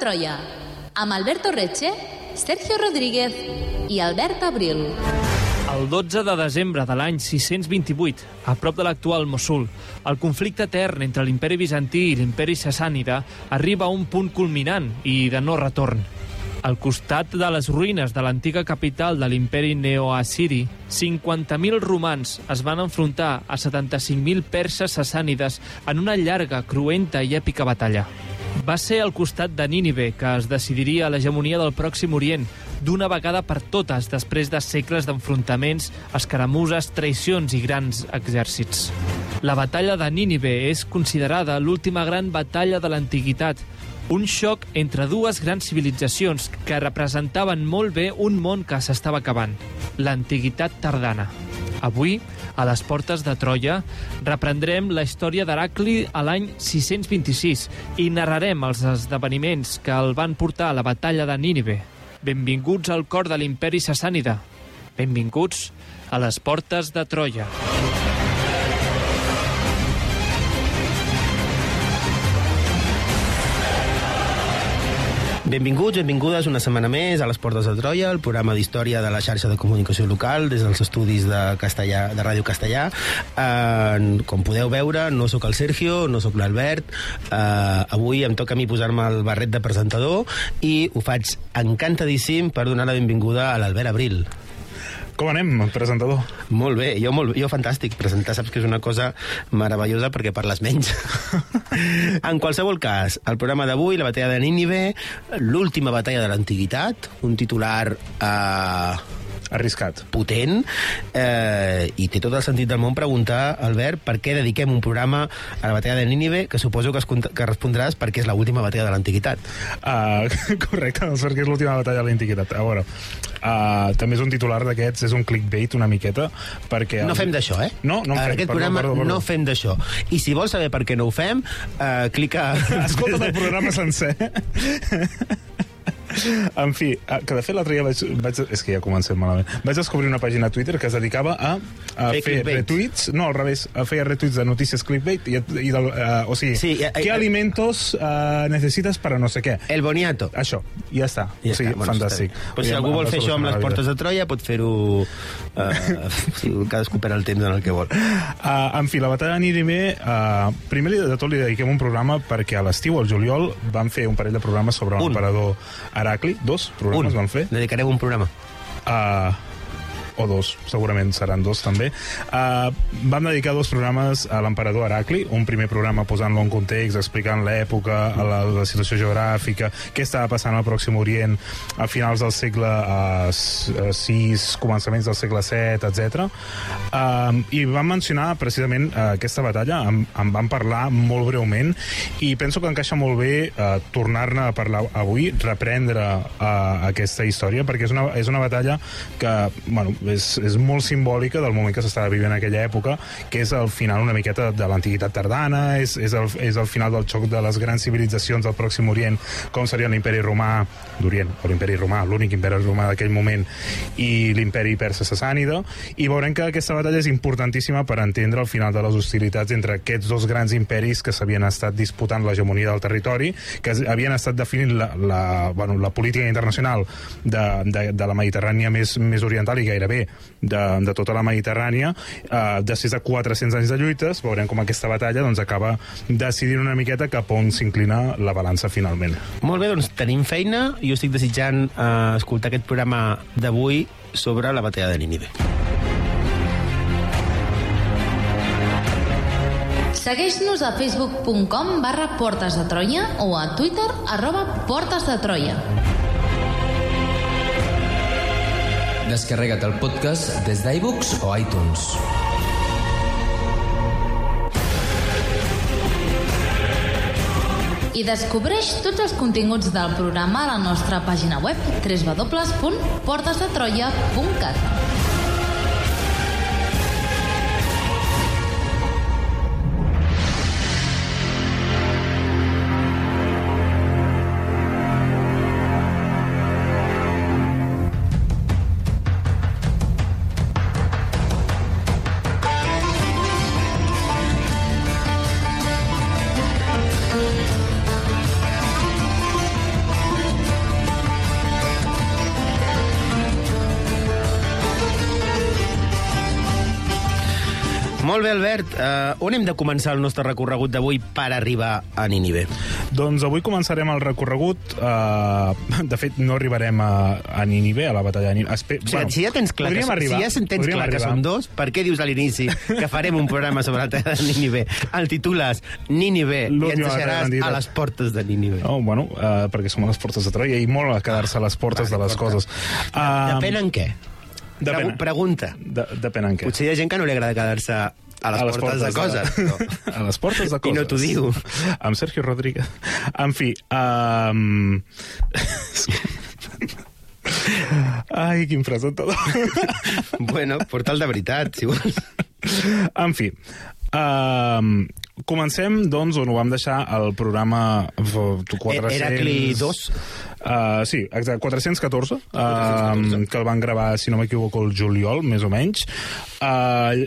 Troia, amb Alberto Reche, Sergio Rodríguez i Albert Abril. El 12 de desembre de l'any 628, a prop de l'actual Mosul, el conflicte etern entre l'imperi bizantí i l'imperi sassànida arriba a un punt culminant i de no retorn. Al costat de les ruïnes de l'antiga capital de l'imperi neoassiri, 50.000 romans es van enfrontar a 75.000 perses sassànides en una llarga, cruenta i èpica batalla. Va ser al costat de Nínive que es decidiria l'hegemonia del Pròxim Orient d'una vegada per totes després de segles d'enfrontaments, escaramuses, traïcions i grans exèrcits. La batalla de Nínive és considerada l'última gran batalla de l'antiguitat, un xoc entre dues grans civilitzacions que representaven molt bé un món que s'estava acabant, l'antiguitat tardana. Avui, a les portes de Troia, reprendrem la història d'Heracli a l'any 626 i narrarem els esdeveniments que el van portar a la batalla de Nínive. Benvinguts al cor de l'imperi sassànida. Benvinguts a les portes de Troia. Benvinguts, benvingudes una setmana més a les Portes de Troia, el programa d'història de la xarxa de comunicació local des dels estudis de, castellà, de Ràdio Castellà. Eh, com podeu veure, no sóc el Sergio, no sóc l'Albert. Eh, avui em toca a mi posar-me el barret de presentador i ho faig encantadíssim per donar la benvinguda a l'Albert Abril. Com anem, presentador? Molt bé, jo, molt, jo fantàstic. Presentar saps que és una cosa meravellosa perquè parles menys. en qualsevol cas, el programa d'avui, la batalla de Nínive, l'última batalla de l'antiguitat, un titular... Eh, Arriscat. potent eh, i té tot el sentit del món preguntar, Albert, per què dediquem un programa a la batalla de Nínive, que suposo que, es, que respondràs perquè és l'última batalla de l'antiguitat. Uh, correcte, doncs perquè és l'última batalla de l'antiguitat. A veure, uh, també és un titular d'aquests, és un clickbait una miqueta, perquè... No fem d'això, eh? No, no en fem, aquest perdó, programa perdó, perdó. no fem d'això. I si vols saber per què no ho fem, eh, clica... Escolta el programa sencer. En fi, eh, que de fet l'altre dia vaig, vaig... És que ja comencem malament. Vaig descobrir una pàgina a Twitter que es dedicava a, a Fer fer clickbait. retuits... No, al revés, a fer retuits de notícies clickbait i, i del, uh, o sigui, Sí, eh, què eh, alimentos uh, necessites para no sé què. El boniato. Això, ja està. Ja o sigui, està, bueno, fantàstic. està bé. Però si algú vol fer això amb les portes de Troia, pot fer-ho... Sí, cadascú per el temps en el que vol. Uh, en fi, la batalla de Nínive, uh, primer de tot li dediquem un programa perquè a l'estiu, al juliol, van fer un parell de programes sobre Un. l'emperador Heracli. Dos programes van fer. Dedicarem un programa. Uh, o dos, segurament seran dos també. Uh, vam dedicar dos programes a l'emperador Heracli, un primer programa posant-lo en context, explicant l'època, la, la situació geogràfica, què estava passant al Pròxim Orient a finals del segle uh, 6, començaments del segle 7, etc. Uh, I vam mencionar precisament uh, aquesta batalla, en, en vam parlar molt breument i penso que encaixa molt bé uh, tornar-ne a parlar avui, reprendre uh, aquesta història, perquè és una, és una batalla que, bueno, és, és molt simbòlica del moment que s'estava vivint en aquella època, que és el final una miqueta de l'antiguitat tardana, és, és, el, és el final del xoc de les grans civilitzacions del Pròxim Orient, com seria l'imperi romà d'Orient, o l'imperi romà, l'únic imperi romà d'aquell moment, i l'imperi persa sassànida, i veurem que aquesta batalla és importantíssima per entendre el final de les hostilitats entre aquests dos grans imperis que s'havien estat disputant l'hegemonia del territori, que havien estat definint la, la, bueno, la política internacional de, de, de la Mediterrània més, més oriental i gairebé de, de tota la Mediterrània. Eh, després de 400 anys de lluites, veurem com aquesta batalla doncs, acaba decidint una miqueta cap on s'inclina la balança finalment. Molt bé, doncs tenim feina. Jo estic desitjant eh, escoltar aquest programa d'avui sobre la batalla de Nínive. Segueix-nos a facebook.com barra Portes de Troia o a Twitter arroba Portes de Troia. Descarrega't el podcast des d'iBooks o iTunes. I descobreix tots els continguts del programa a la nostra pàgina web www.portesdetroia.cat Molt bé, Albert. Uh, on hem de començar el nostre recorregut d'avui per arribar a Ninive? Doncs avui començarem el recorregut. Uh, de fet, no arribarem a, a Ninive, a la batalla de Ninive. Espe O sigui, si ja tens clar, que, arribar, si ja tens clar que som dos, per què dius a l'inici que farem un programa sobre la terra de Ninive? El titules Ninive i ens deixaràs a les portes de Ninive. Oh, bueno, uh, perquè som a les portes de Troia i molt a quedar-se a les portes Vale, de les porta. coses. Uh, Depèn en què. Depèn. Pregu- Pregunta. De, depèn en què. Potser hi ha gent que no li agrada quedar-se a les, portes, de coses. No. A les portes de I coses. no t'ho diu. Amb Sergio Rodríguez. En fi, um... Ai, quin presentador. bueno, portal de veritat, si vols. en fi, um, comencem, doncs, on ho vam deixar el programa f- 400... Heracli 2. Uh, sí, exacte, 414, uh, que el van gravar, si no m'equivoco, el juliol, més o menys. Uh,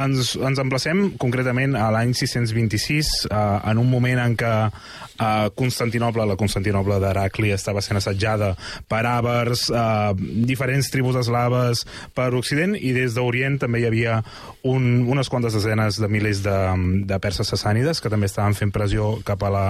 ens, ens emplacem concretament a l'any 626, uh, en un moment en què uh, Constantinoble, la Constantinoble d'Heracli, estava sent assetjada per àvars, uh, diferents tribus eslaves per Occident, i des d'Orient també hi havia un, unes quantes desenes de milers de, de perses sassànides que també estaven fent pressió cap a la,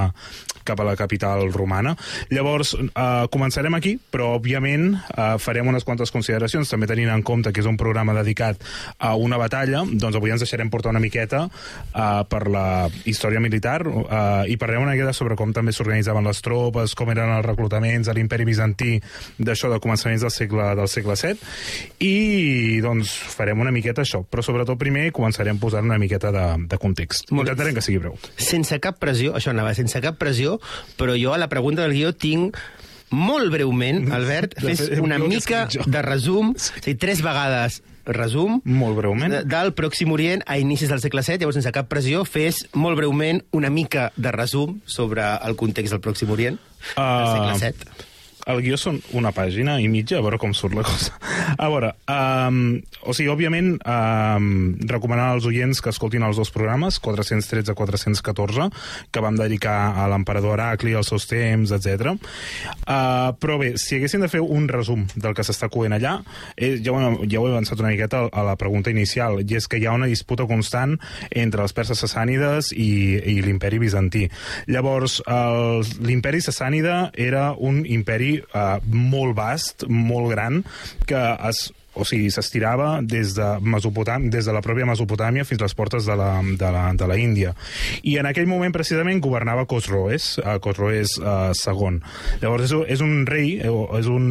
cap a la capital romana. Llavors, uh, començarem aquí, però òbviament uh, farem unes quantes consideracions, també tenint en compte que és un programa dedicat a una batalla, doncs avui ens deixarem portar una miqueta uh, per la història militar uh, i parlarem una miqueta sobre com també s'organitzaven les tropes, com eren els reclutaments a l'imperi bizantí d'això de començaments del segle, del segle VII i doncs farem una miqueta això, però sobretot primer començarem posant una miqueta de, de context. Molt. Intentarem que sigui breu. Sense cap pressió, això anava, sense cap pressió, però jo a la pregunta del guió tinc molt breument, Albert, fes una mica de resum, o sigui, tres vegades resum, Molt breument. de- del Pròxim Orient a inicis del segle VII, llavors sense cap pressió, fes molt breument una mica de resum sobre el context del Pròxim Orient del Ah, segle VII. El guió són una pàgina i mitja, a veure com surt la cosa. A veure, um, o sigui, òbviament, um, recomanar als oients que escoltin els dos programes, 413-414, que vam dedicar a l'emperador Heracli, als seus temps, etc. Uh, però bé, si haguessin de fer un resum del que s'està coent allà, eh, ja, ho, ja ho he avançat una miqueta a la pregunta inicial, i és que hi ha una disputa constant entre els perses sassànides i, i l'imperi bizantí. Llavors, l'imperi sassànida era un imperi eh, molt vast, molt gran, que es o sigui, s'estirava des de, Mesopotàm, des de la pròpia Mesopotàmia fins a les portes de la, de la, de la Índia. I en aquell moment, precisament, governava Cosroes, uh, Cosroes uh, II. Llavors, és, és un rei, eh, és un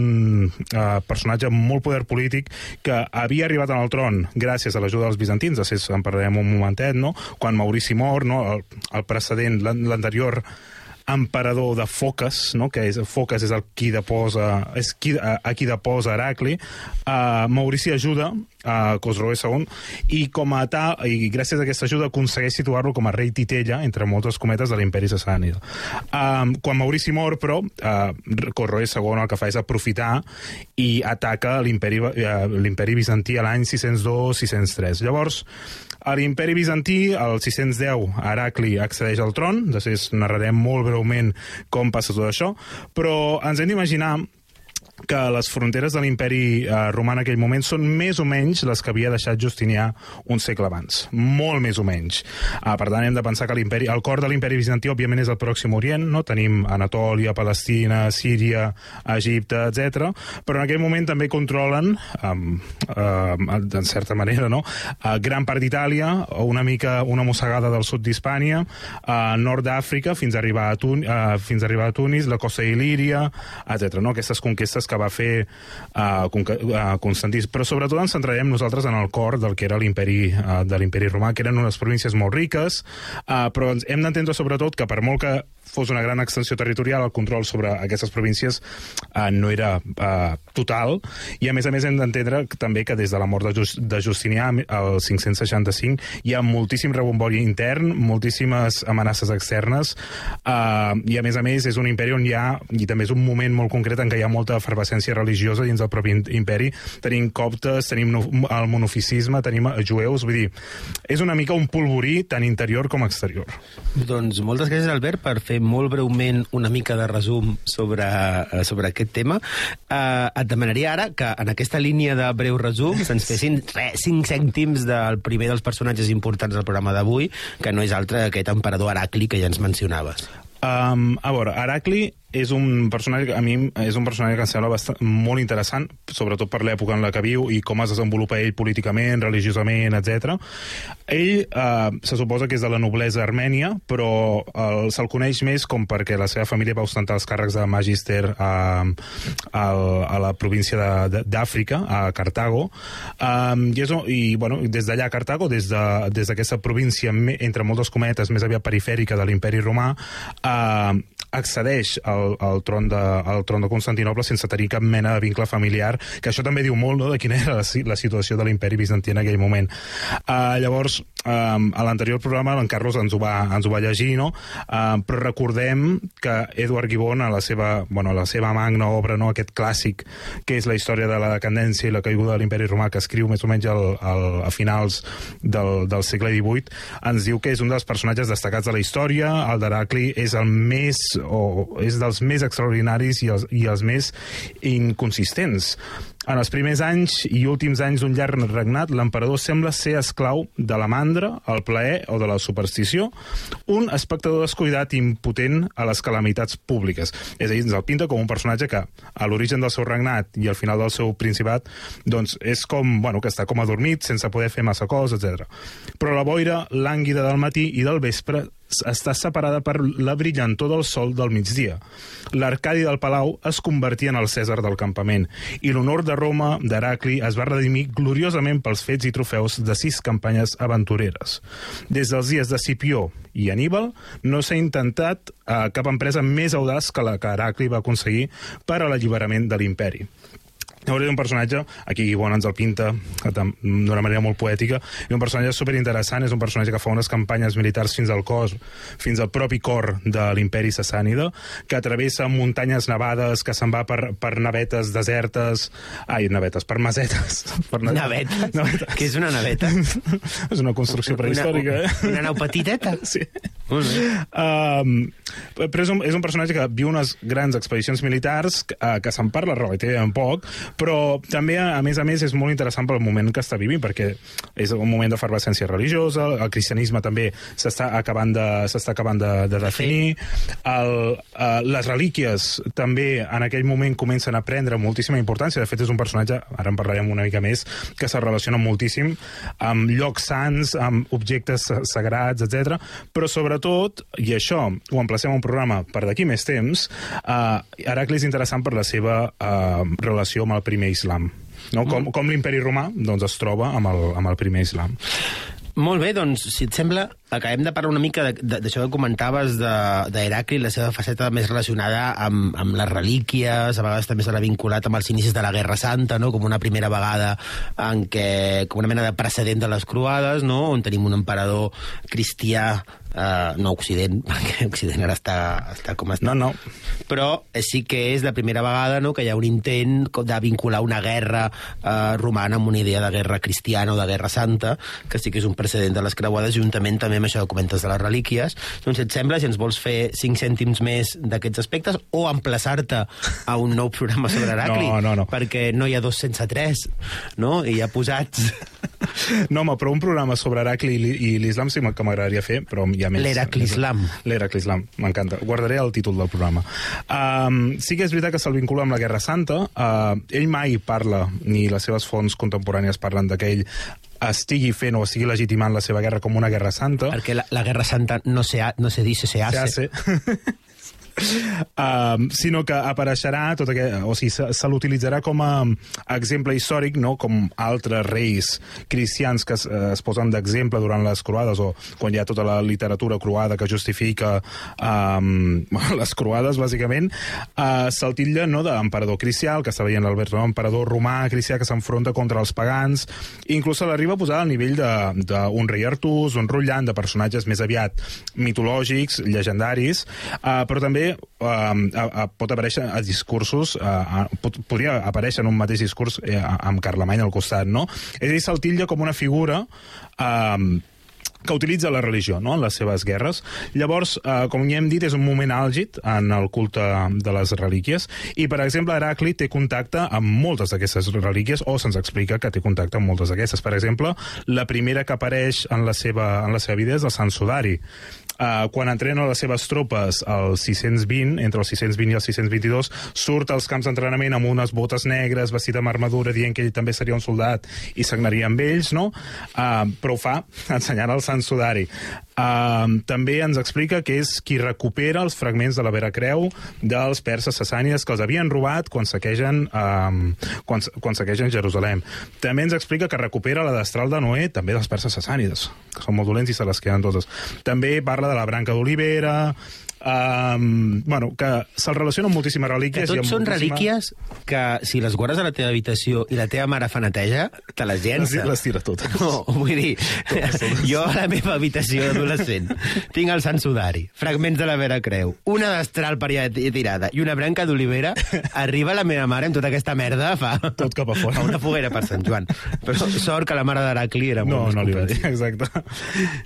uh, personatge molt poder polític que havia arribat el tron gràcies a l'ajuda dels bizantins, de fet, en parlarem un momentet, no? quan Maurici mor, no? el, el precedent, l'an- l'anterior emperador de Foques, no? que és, Foques és el qui deposa, és qui, a, a qui deposa Heracli, uh, Maurici ajuda a Cosroe II i com a tal, i gràcies a aquesta ajuda aconsegueix situar-lo com a rei titella, entre moltes cometes, de l'imperi sassànida. Um, quan Maurici mor, però, uh, Cosroe II el que fa és aprofitar i ataca l'imperi uh, l'imperi bizantí a l'any 602-603. Llavors, a l'imperi bizantí, al 610, Heracli accedeix al tron, després narrarem molt breument com passa tot això, però ens hem d'imaginar que les fronteres de l'imperi eh, romà en aquell moment són més o menys les que havia deixat Justinià un segle abans. Molt més o menys. Ah, per tant, hem de pensar que l'imperi, el cor de l'imperi bizantí, òbviament, és el Pròxim Orient, no? Tenim Anatòlia, Palestina, Síria, Egipte, etc. Però en aquell moment també controlen, um, uh, en certa manera, no? Uh, gran part d'Itàlia, una mica una mossegada del sud d'Hispània, uh, nord d'Àfrica, fins a arribar a, Tun uh, fins a arribar a Tunis, la costa d'Il·líria, etc. No? Aquestes conquestes que va fer uh, Constantí. Però sobretot ens centrarem nosaltres en el cor del que era l'imperi uh, de l'imperi romà, que eren unes províncies molt riques, uh, però ens hem d'entendre sobretot que per molt que fos una gran extensió territorial, el control sobre aquestes províncies uh, no era uh, total, i a més a més hem d'entendre també que des de la mort de, Just, de Justinià, el 565, hi ha moltíssim rebombori intern, moltíssimes amenaces externes, uh, i a més a més és un imperi on hi ha, i també és un moment molt concret en què hi ha molta efervescència religiosa dins del propi imperi, tenim coptes, tenim el monofisisme, tenim jueus, vull dir, és una mica un polvorí tant interior com exterior. Doncs moltes gràcies, Albert, per fer molt breument una mica de resum sobre, eh, sobre aquest tema. Uh, et demanaria ara que en aquesta línia de breu resum se'ns fessin re, 5 cèntims del primer dels personatges importants del programa d'avui, que no és altre que aquest emperador Heracli que ja ens mencionaves. Um, a veure, Heracli és un personatge que a mi és un personatge que em sembla bastant, molt interessant, sobretot per l'època en la que viu i com es desenvolupa ell políticament, religiosament, etc. Ell eh, se suposa que és de la noblesa armènia, però eh, se'l coneix més com perquè la seva família va ostentar els càrrecs de magister a, a, a la província d'Àfrica, a Cartago, um, i, és, i bueno, des d'allà a Cartago, des d'aquesta de, província, entre moltes cometes, més aviat perifèrica de l'imperi romà, eh, accedeix al, al, tron de, al tron de Constantinople sense tenir cap mena de vincle familiar, que això també diu molt no, de quina era la, la situació de l'imperi bizantí en aquell moment. Uh, llavors, um, a l'anterior programa en Carlos ens ho va, ens ho va llegir, no? Uh, però recordem que Edward Gibbon, a la seva, bueno, a la seva magna obra, no, aquest clàssic, que és la història de la decadència i la caiguda de l'imperi romà, que escriu més o menys al, al, a finals del, del segle XVIII, ens diu que és un dels personatges destacats de la història, el d'Heracli és el més o és dels més extraordinaris i els, i els més inconsistents. En els primers anys i últims anys d'un llarg regnat, l'emperador sembla ser esclau de la mandra, el plaer o de la superstició, un espectador descuidat i impotent a les calamitats públiques. És a dir, ens el pinta com un personatge que, a l'origen del seu regnat i al final del seu principat, doncs és com, bueno, que està com adormit, sense poder fer massa coses, etc. Però la boira lànguida del matí i del vespre està separada per la brillantor del sol del migdia. L'Arcadi del Palau es convertia en el Cèsar del campament i l'honor de Roma d'Heracli es va redimir gloriosament pels fets i trofeus de sis campanyes aventureres. Des dels dies de Cipió i Aníbal no s'ha intentat eh, cap empresa més audaç que la que Heracli va aconseguir per a l'alliberament de l'imperi. Llavors és un personatge, aquí Guibon ens el pinta d'una manera molt poètica, i un personatge superinteressant, és un personatge que fa unes campanyes militars fins al cos, fins al propi cor de l'imperi sassànida, que travessa muntanyes nevades, que se'n va per, per navetes desertes... Ai, navetes, per masetes. Per na... navetes? navetes? Què és una naveta? és una construcció prehistòrica, una, eh? Una nau petiteta? Sí. Um, però és un, és un personatge que viu unes grans expedicions militars, que, uh, que se'n parla relativament poc, però també, a més a més, és molt interessant pel moment que està vivint, perquè és un moment d'efervescència religiosa, el cristianisme també s'està acabant de, s'està acabant de, de definir, el, uh, les relíquies també en aquell moment comencen a prendre moltíssima importància, de fet és un personatge, ara en parlarem una mica més, que se relaciona moltíssim amb llocs sants, amb objectes sagrats, etc. però sobretot, i això ho emplacem a un programa per d'aquí més temps, uh, Heracli és interessant per la seva uh, relació amb el primer islam. No? Com, com l'imperi romà doncs, es troba amb el, amb el primer islam. Molt bé, doncs, si et sembla, acabem de parlar una mica d'això que comentaves d'Heracli, la seva faceta més relacionada amb, amb les relíquies, a vegades també s'ha vinculat amb els inicis de la Guerra Santa, no? com una primera vegada en què, com una mena de precedent de les croades, no? on tenim un emperador cristià Uh, no Occident, perquè Occident ara està, està com està. No, no. Però eh, sí que és la primera vegada no, que hi ha un intent de vincular una guerra uh, romana amb una idea de guerra cristiana o de guerra santa, que sí que és un precedent de les creuades, juntament també amb això que comentes de les relíquies. Doncs si et sembla, si ens vols fer 5 cèntims més d'aquests aspectes o emplaçar-te a un nou programa sobre Heracli, no, no, no. perquè no hi ha dos sense tres, no? I ja posats... No, home, però un programa sobre Heracli i l'islam sí que m'agradaria fer, però hi ha més... L'Heraclislam. L'Heraclislam, m'encanta. Guardaré el títol del programa. Um, sí que és veritat que se'l vincula amb la Guerra Santa. Uh, ell mai parla, ni les seves fonts contemporànies parlen de que ell estigui fent o estigui legitimant la seva guerra com una guerra santa. Perquè la, la guerra santa no se, ha, no se dice, se hace. Se hace. um, sinó que apareixerà tot aquest, o sigui, se, se l'utilitzarà com a exemple històric, no? com altres reis cristians que es, es posen d'exemple durant les croades o quan hi ha tota la literatura croada que justifica um, les croades, bàsicament, uh, se'l titlla no, d'emperador cristià, el que està veient l'Albert, no? emperador romà cristià que s'enfronta contra els pagans, inclús se l'arriba a posar al nivell d'un rei Artús, un Rotllant, de personatges més aviat mitològics, llegendaris, uh, però també també uh, pot aparèixer a discursos, uh, pot, podria aparèixer en un mateix discurs uh, amb Carlemany al costat, no? És a dir, se'l titlla com una figura uh, que utilitza la religió no? en les seves guerres. Llavors, eh, com ja hem dit, és un moment àlgid en el culte de les relíquies i, per exemple, Heracli té contacte amb moltes d'aquestes relíquies o se'ns explica que té contacte amb moltes d'aquestes. Per exemple, la primera que apareix en la seva, en la seva vida és el Sant Sudari. Uh, quan entrena les seves tropes al 620, entre el 620 i el 622, surt als camps d'entrenament amb unes botes negres, vestit amb armadura, dient que ell també seria un soldat i sagnaria amb ells, no? Uh, però ho fa ensenyant el Sant Sudari. Uh, també ens explica que és qui recupera els fragments de la Vera Creu dels perses sassànides que els havien robat quan saquegen, uh, quan, quan saquegen Jerusalem. També ens explica que recupera la destral de Noé, també dels perses sassànides, que són molt dolents i se les queden totes. També parla de la branca d'olivera, um, bueno, que se'l relaciona amb moltíssimes relíquies. Que i tots amb són moltíssima- relíquies que, si les guardes a la teva habitació i la teva mare fa neteja, te les Les, llença. les tira totes. No, vull dir, jo a la meva habitació d'adolescent tinc el Sant Sudari, fragments de la Vera Creu, una destral per allà tirada i una branca d'olivera, arriba la meva mare amb tota aquesta merda, fa, Tot cap a fora. una foguera per Sant Joan. Però sort que la mare d'Heracli era No, molt no li va dir, exacte.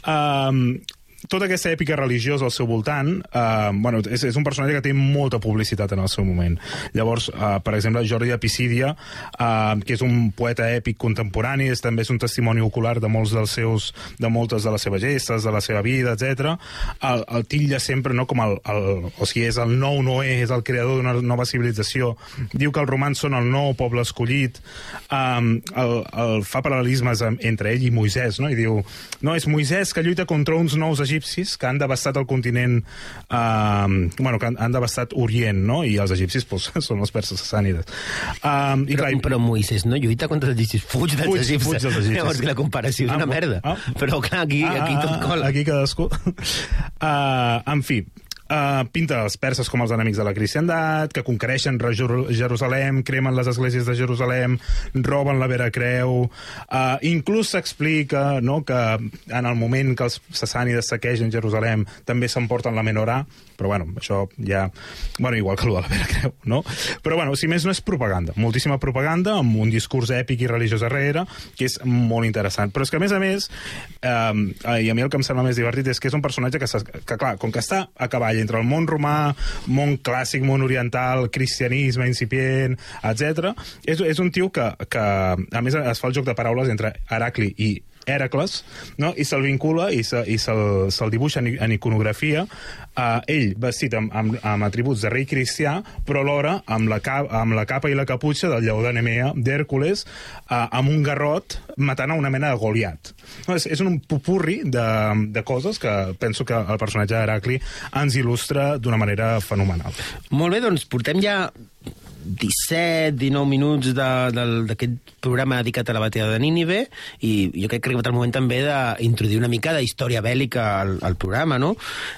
Um, tota aquesta èpica religiosa al seu voltant, uh, bueno, és, és un personatge que té molta publicitat en el seu moment. Llavors, uh, per exemple, Jordi Epicídia, uh, que és un poeta èpic contemporani, és, també és un testimoni ocular de molts dels seus, de moltes de les seves gestes, de la seva vida, etc. El, el titlla sempre no, com el, el, o sigui, és el nou Noé, és el creador d'una nova civilització. Diu que els romans són el nou poble escollit, um, el, el, fa paral·lelismes entre ell i Moisès, no? i diu, no, és Moisès que lluita contra uns nous egipcis que han devastat el continent, um, bueno, que han, han devastat Orient, no? i els egipcis pues, són els perses sassànides. Um, i Però, clar, però Moisès no lluita contra els egipcis, fuig dels Fuig- egipcis. fuig dels egipcis. Llavors, la comparació és Ah, una merda. ah. Però clar, aquí, aquí tot cola. Aquí cadascú. uh, en fi, uh, pinta els perses com els enemics de la cristiandat, que conquereixen Re- Jerusalem, cremen les esglésies de Jerusalem, roben la Vera Creu... Uh, inclús s'explica no, que en el moment que els sassànides saquegen Jerusalem també s'emporten la menorà, però bueno, això ja... Bueno, igual que el de la Vera Creu, no? Però bueno, si més no és propaganda, moltíssima propaganda, amb un discurs èpic i religiós darrere, que és molt interessant. Però és que, a més a més, eh, i a mi el que em sembla més divertit és que és un personatge que, que clar, com que està a cavall entre el món romà, món clàssic, món oriental, cristianisme incipient, etc. És, és un tio que, que, a més, es fa el joc de paraules entre Heracli i Hèracles, no? i se'l vincula i se'l se, se dibuixa en, en iconografia, uh, ell vestit amb, amb, amb atributs de rei cristià, però alhora amb la, cap, amb la capa i la caputxa del lleó de Nemea, d'Hèrcules, uh, amb un garrot matant a una mena de Goliat. No, és, és un pupurri de, de coses que penso que el personatge d'Heracli ens il·lustra d'una manera fenomenal. Molt bé, doncs portem ja 17, 19 minuts d'aquest programa dedicat a la batalla de Nínive i jo crec que ha arribat el moment també d'introduir una mica de història bèl·lica al, al programa, no?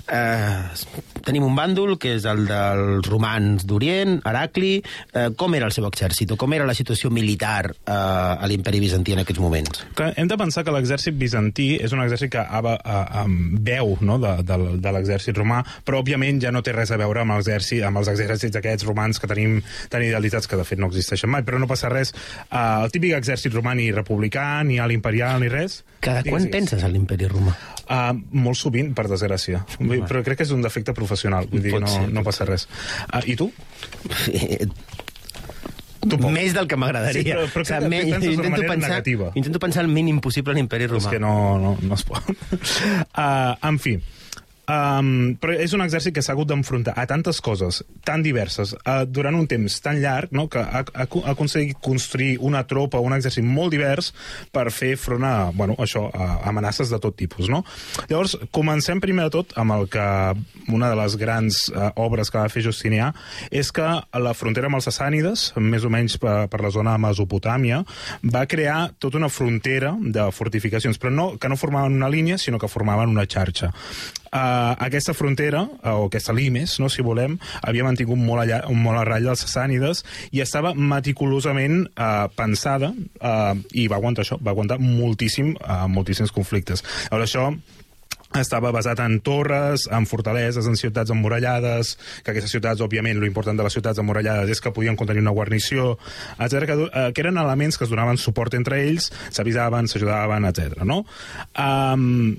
Eh, tenim un bàndol, que és el dels romans d'Orient, Heracli. Eh, com era el seu exèrcit o com era la situació militar eh, a l'imperi bizantí en aquests moments? que hem de pensar que l'exèrcit bizantí és un exèrcit que ava, a, a, veu no, de, de, de l'exèrcit romà, però òbviament ja no té res a veure amb, amb els exèrcits aquests romans que tenim tan idealitzats, que de fet no existeixen mai, però no passa res. Uh, el típic exèrcit romà ni republicà, ni alt imperial, ni res. Cada quan Digues, penses en l'imperi romà? Uh, molt sovint, per desgràcia. Vull, però crec que és un defecte professional, vull dir, Pot no, ser, no passa res. Uh, I tu? Més del que m'agradaria. Sí, però- però O sigui, que me- intento pensar, negativa. Intento pensar el mínim possible en l'imperi romà. És que no, no, no es pot. Uh, en fi, Um, però és un exèrcit que s'ha hagut d'enfrontar a tantes coses tan diverses uh, durant un temps tan llarg no, que ha, ha, ha aconseguit construir una tropa, un exèrcit molt divers per fer front a, bueno, això, a amenaces de tot tipus. No? Llavors, comencem primer de tot amb el que una de les grans uh, obres que va fer Justinià és que a la frontera amb els sassànides, més o menys per, per la zona de Mesopotàmia, va crear tota una frontera de fortificacions, però no, que no formaven una línia, sinó que formaven una xarxa. Uh, aquesta frontera, uh, o aquesta limes, no, si volem, havia mantingut molt, allà, molt a ratlla els sassànides i estava meticulosament uh, pensada uh, i va aguantar això, va aguantar moltíssim, uh, moltíssims conflictes. Llavors això estava basat en torres, en fortaleses, en ciutats emmurallades, que aquestes ciutats, òbviament, lo important de les ciutats emmurallades és que podien contenir una guarnició, etc que, eh, que eren elements que es donaven suport entre ells, s'avisaven, s'ajudaven, etc. no? Um,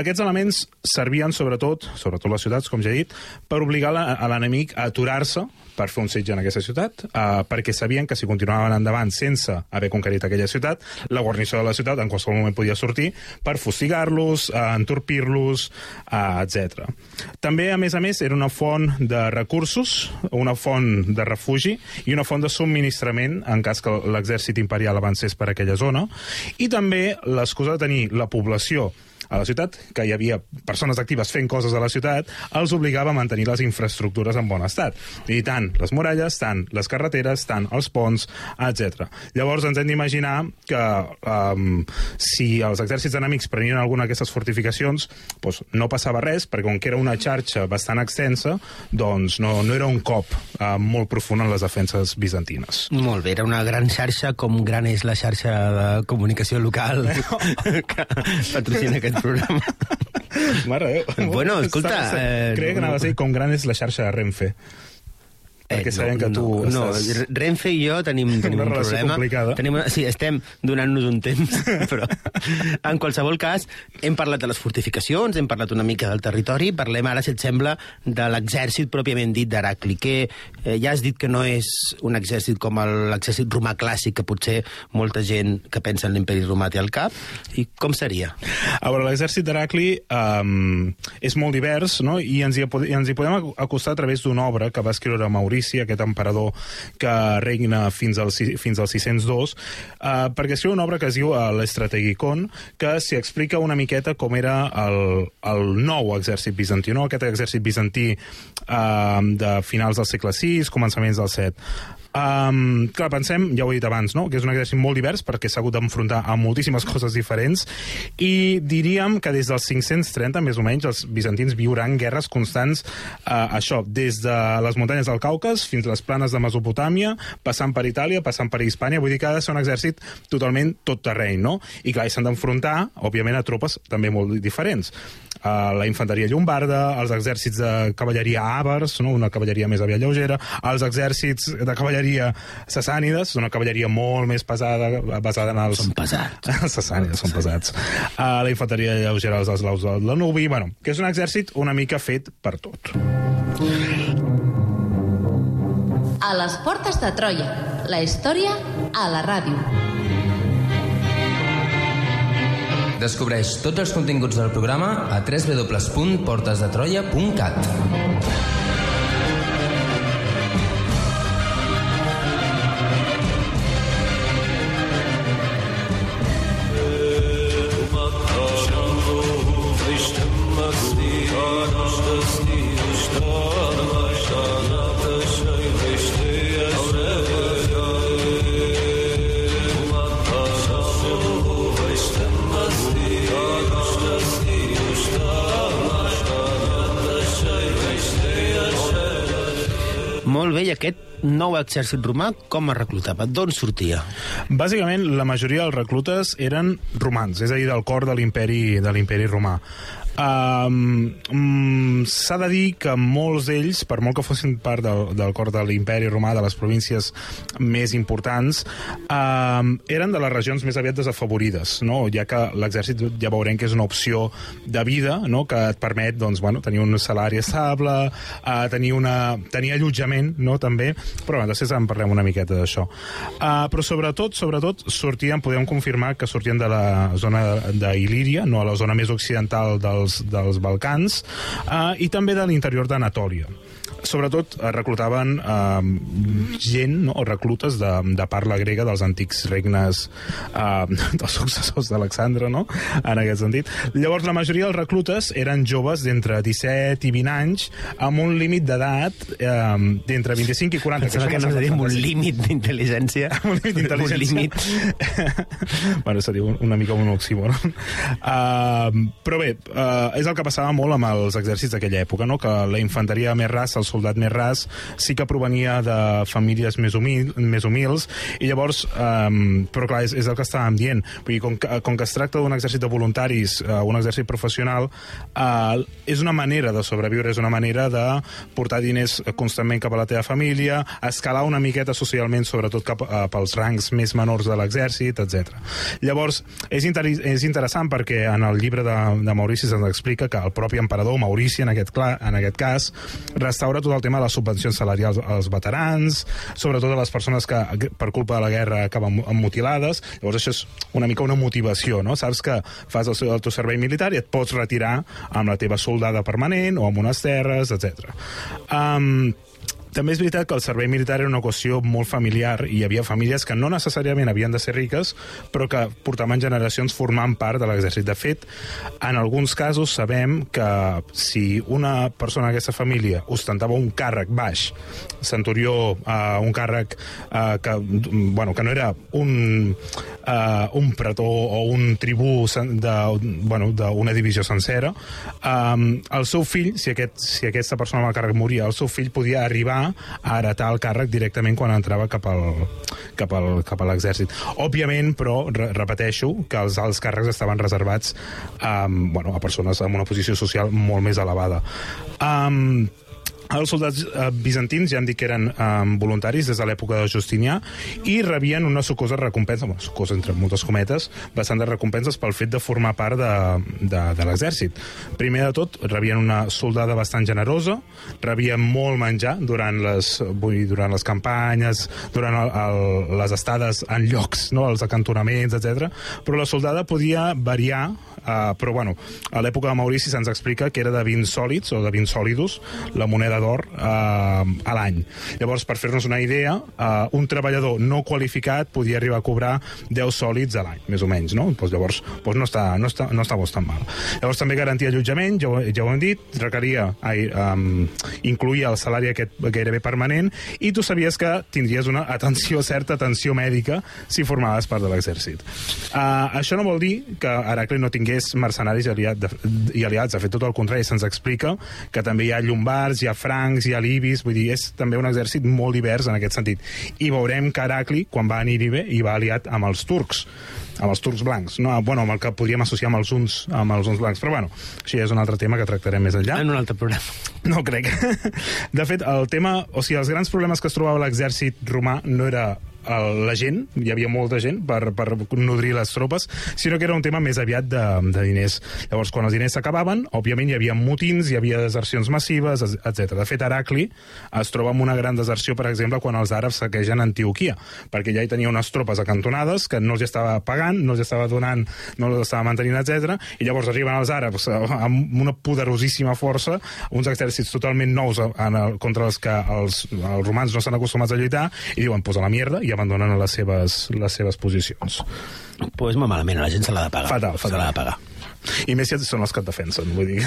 aquests elements servien sobretot, sobretot les ciutats, com ja he dit, per obligar a l'enemic a aturar-se per fer un setge en aquesta ciutat, uh, perquè sabien que si continuaven endavant sense haver conquerit aquella ciutat, la guarnició de la ciutat en qualsevol moment podia sortir per fustigar-los, uh, entorpir-los, uh, etc. També, a més a més, era una font de recursos, una font de refugi i una font de subministrament en cas que l'exèrcit imperial avancés per aquella zona, i també l'excusa de tenir la població a la ciutat, que hi havia persones actives fent coses a la ciutat, els obligava a mantenir les infraestructures en bon estat. I tant les muralles, tant les carreteres, tant els ponts, etc. Llavors ens hem d'imaginar que um, si els exèrcits enemics prenien alguna d'aquestes fortificacions, doncs no passava res, perquè com que era una xarxa bastant extensa, doncs no, no era un cop uh, molt profund en les defenses bizantines. Molt bé, era una gran xarxa, com gran és la xarxa de comunicació local que patrocina aquest programa. Mare de Déu. Bueno, escolta, eh, que anava a ser com gran és la xarxa de Renfe. Perquè sabem que tu Eh, no, estàs- no, Renfe i jo tenim, tenim Una un problema. complicada. Tenim sí, estem donant-nos un temps, però en qualsevol cas hem parlat de les fortificacions, hem parlat una mica del territori, parlem ara, si et sembla, de l'exèrcit pròpiament dit d'Heracli, que eh, ja has dit que no és un exèrcit com l'exèrcit romà clàssic, que potser molta gent que pensa en l'imperi romà té al cap, i com seria? A veure, l'exèrcit d'Heracli um, és molt divers, no? i ens hi, i ens hi podem acostar a través d'una obra que va escriure Maurici, aquest emperador que regna fins al, fins al 602, uh, perquè escriu una obra que es diu uh, l'Estrategicon, que s'hi explica una miqueta com era el, el nou exèrcit bizantí, no? aquest exèrcit bizantí uh, de finals del segle VI, començaments del VII. Um, clar, pensem, ja ho he dit abans, no? que és un exèrcit molt divers perquè s'ha hagut d'enfrontar a moltíssimes coses diferents i diríem que des dels 530, més o menys, els bizantins viuran guerres constants, uh, això, des de les muntanyes del Caucas fins a les planes de Mesopotàmia, passant per Itàlia, passant per Hispània, vull dir que ha de ser un exèrcit totalment tot terreny, no? I clar, s'han d'enfrontar, òbviament, a tropes també molt diferents. Uh, la infanteria llombarda, els exèrcits de cavalleria àvars, no? una cavalleria més aviat lleugera, els exèrcits de cavalleria sassànides, una cavalleria molt més pesada, basada en els... Són pesats. Els sassànides són pesats. Uh, la infanteria lleugera dels eslaus del Danubi, bueno, que és un exèrcit una mica fet per tot. A les portes de Troia. La història a la ràdio. Descobreix tots els continguts del programa a www.portesdetroia.cat. Bé, i aquest nou exèrcit romà com es reclutava? D'on sortia? Bàsicament, la majoria dels reclutes eren romans, és a dir, del cor de l'imperi de l'imperi romà. Um, um, S'ha de dir que molts d'ells, per molt que fossin part del, del cor de l'imperi romà, de les províncies més importants, um, eren de les regions més aviat desafavorides, no? ja que l'exèrcit ja veurem que és una opció de vida no? que et permet doncs, bueno, tenir un salari estable, uh, tenir, una, tenir allotjament no? també, però bueno, després en parlem una miqueta d'això. Uh, però sobretot, sobretot, sortien, podem confirmar que sortien de la zona d'Il·líria, no a la zona més occidental dels, dels Balcans, uh, i també de l'interior d'Anatòlia sobretot eh, reclutaven eh, gent, no, o reclutes de, de parla grega dels antics regnes eh, dels successors d'Alexandre, no?, en aquest sentit. Llavors, la majoria dels reclutes eren joves d'entre 17 i 20 anys, amb un límit d'edat eh, d'entre 25 i 40. Pensava que això no seria un límit d'intel·ligència. un límit d'intel·ligència. Bueno, seria un- una mica un oxímoron. Uh, però bé, uh, és el que passava molt amb els exèrcits d'aquella època, no? que la infanteria més rasa, els soldat més ras, sí que provenia de famílies més, humil, més humils, i llavors, um, però clar, és, és el que estàvem dient, vull dir, com que, com que es tracta d'un exèrcit de voluntaris, uh, un exèrcit professional, uh, és una manera de sobreviure, és una manera de portar diners constantment cap a la teva família, escalar una miqueta socialment, sobretot cap uh, pels rangs més menors de l'exèrcit, etc. Llavors, és, inter és interessant perquè en el llibre de, de Maurici se'ns explica que el propi emperador, Maurici en aquest, clar, en aquest cas, restaura tot el tema de les subvencions salarials als veterans, sobretot a les persones que per culpa de la guerra acaben mutilades. Llavors això és una mica una motivació, no? Saps que fas el, el teu servei militar i et pots retirar amb la teva soldada permanent o amb unes terres, etc. Um, també és veritat que el servei militar era una qüestió molt familiar i hi havia famílies que no necessàriament havien de ser riques, però que portaven generacions formant part de l'exèrcit. De fet, en alguns casos sabem que si una persona d'aquesta família ostentava un càrrec baix, centurió, uh, un càrrec uh, que, bueno, que no era un, uh, un pretor o un tribú d'una bueno, divisió sencera, um, el seu fill, si, aquest, si aquesta persona amb el càrrec moria, el seu fill podia arribar a heretar el càrrec directament quan entrava cap al, cap al, cap a l'exèrcit. Òbviament, però, re repeteixo, que els alts càrrecs estaven reservats um, bueno, a persones amb una posició social molt més elevada. Um, els soldats eh, bizantins ja hem dit que eren eh, voluntaris des de l'època de Justinià i rebien una sucosa recompensa, bueno, sucosa entre moltes cometes, bastant de recompenses pel fet de formar part de, de, de l'exèrcit. Primer de tot, rebien una soldada bastant generosa, rebien molt menjar durant les, vull durant les campanyes, durant el, el, les estades en llocs, no, els acantonaments, etc. Però la soldada podia variar, eh, però bueno, a l'època de Maurici se'ns explica que era de 20 sòlids o de 20 sòlidos, la moneda d'or eh, a l'any. Llavors, per fer-nos una idea, eh, un treballador no qualificat podia arribar a cobrar 10 sòlids a l'any, més o menys, no? Pues llavors, pues no, està, no, està, no està tan mal. Llavors també garantia allotjament, ja, ho, ja ho hem dit, requeria, ai, um, incluïa el salari aquest gairebé permanent, i tu sabies que tindries una atenció, certa atenció mèdica si formaves part de l'exèrcit. Uh, això no vol dir que Heracle no tingués mercenaris i, aliat de, i aliats, de fet tot el contrari, se'ns explica que també hi ha llombards, hi ha francs, hi ha libis, vull dir, és també un exèrcit molt divers en aquest sentit. I veurem que Heracli, quan va anirhi bé, hi va aliat amb els turcs amb els turcs blancs, no, bueno, amb el que podríem associar amb els uns, amb els uns blancs, però bueno, això és un altre tema que tractarem més enllà. En un altre programa. No crec. De fet, el tema, o sigui, els grans problemes que es trobava l'exèrcit romà no era la gent, hi havia molta gent per, per nodrir les tropes, sinó que era un tema més aviat de, de diners. Llavors, quan els diners s'acabaven, òbviament hi havia motins, hi havia desercions massives, etc. De fet, Heracli es troba amb una gran deserció, per exemple, quan els àrabs saquegen Antioquia, perquè ja hi tenia unes tropes acantonades que no els estava pagant, no els estava donant, no els estava mantenint, etc. I llavors arriben els àrabs amb una poderosíssima força, uns exèrcits totalment nous en el, contra els que els, els romans no s'han acostumats a lluitar, i diuen, pues a la mierda, i abandonen les seves, les seves posicions. Pues molt malament, la gent se l'ha de pagar. Fatal, fatal. Se l'ha de pagar. I més si són els que et defensen, vull dir.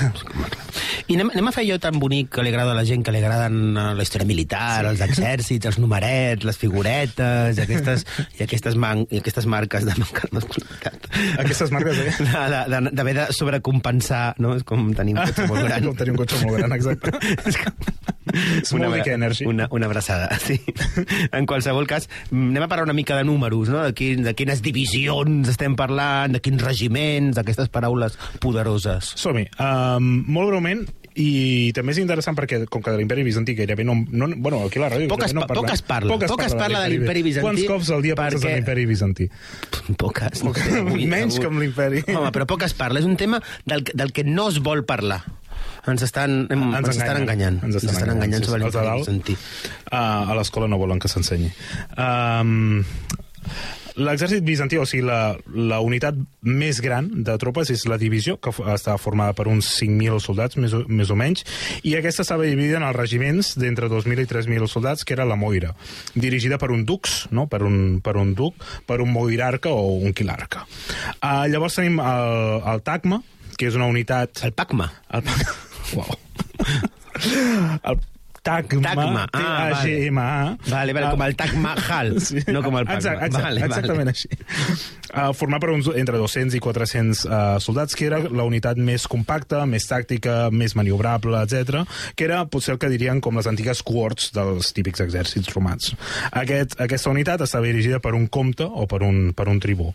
I anem, anem a fer allò tan bonic que li agrada a la gent, que li agraden eh, la història militar, sí. els exèrcits, els numerets, les figuretes, i aquestes, i aquestes, man, i aquestes marques de manca de masculinitat. Aquestes marques, eh? D'haver de, de, de sobrecompensar, no? És com tenir un cotxe molt gran. com tenir un cotxe molt gran, exacte. Dick Energy. Una, una abraçada, sí. En qualsevol cas, anem a parlar una mica de números, no? de, quin, de quines divisions estem parlant, de quins regiments, d'aquestes paraules poderoses. Som-hi. Um, molt breument, i també és interessant perquè, com que de l'imperi bizantí gairebé no... no bueno, aquí a la ràdio poques, no parla. Poques parla. Poques, poques parla de l'imperi bizantí. Quants cops al dia perquè... passes de l'imperi bizantí? Poques. Avui, Menys avui. que amb l'imperi. Home, però poques parla. És un tema del, del que no es vol parlar ens estan, em, ens, ens estan enganyant. Ens estan, ens estan enganyant, enganyant sobre l'imperi bizantí. Uh, a l'escola no volen que s'ensenyi. Um, L'exèrcit bizantí, o sigui, la, la unitat més gran de tropes és la divisió, que està formada per uns 5.000 soldats, més o, més o menys, i aquesta estava dividida en els regiments d'entre 2.000 i 3.000 soldats, que era la Moira, dirigida per un dux, no? per, un, per un duc, per un moirarca o un quilarca. Uh, llavors tenim el, el Tacma, que és una unitat... El Pacma. El Pacma. Uau. Tagma, ah, T-A-G-M-A. Vale, vale, Ah, com el Taj Mahal, no com el Pagma. Exacte, exacte, Vale, vale. exactament així. Uh, format per uns, entre 200 i 400 uh, soldats, que era la unitat més compacta, més tàctica, més maniobrable, etc, que era potser el que dirien com les antigues cohorts dels típics exèrcits romans. Aquest, aquesta unitat estava dirigida per un comte o per un, per un tribú.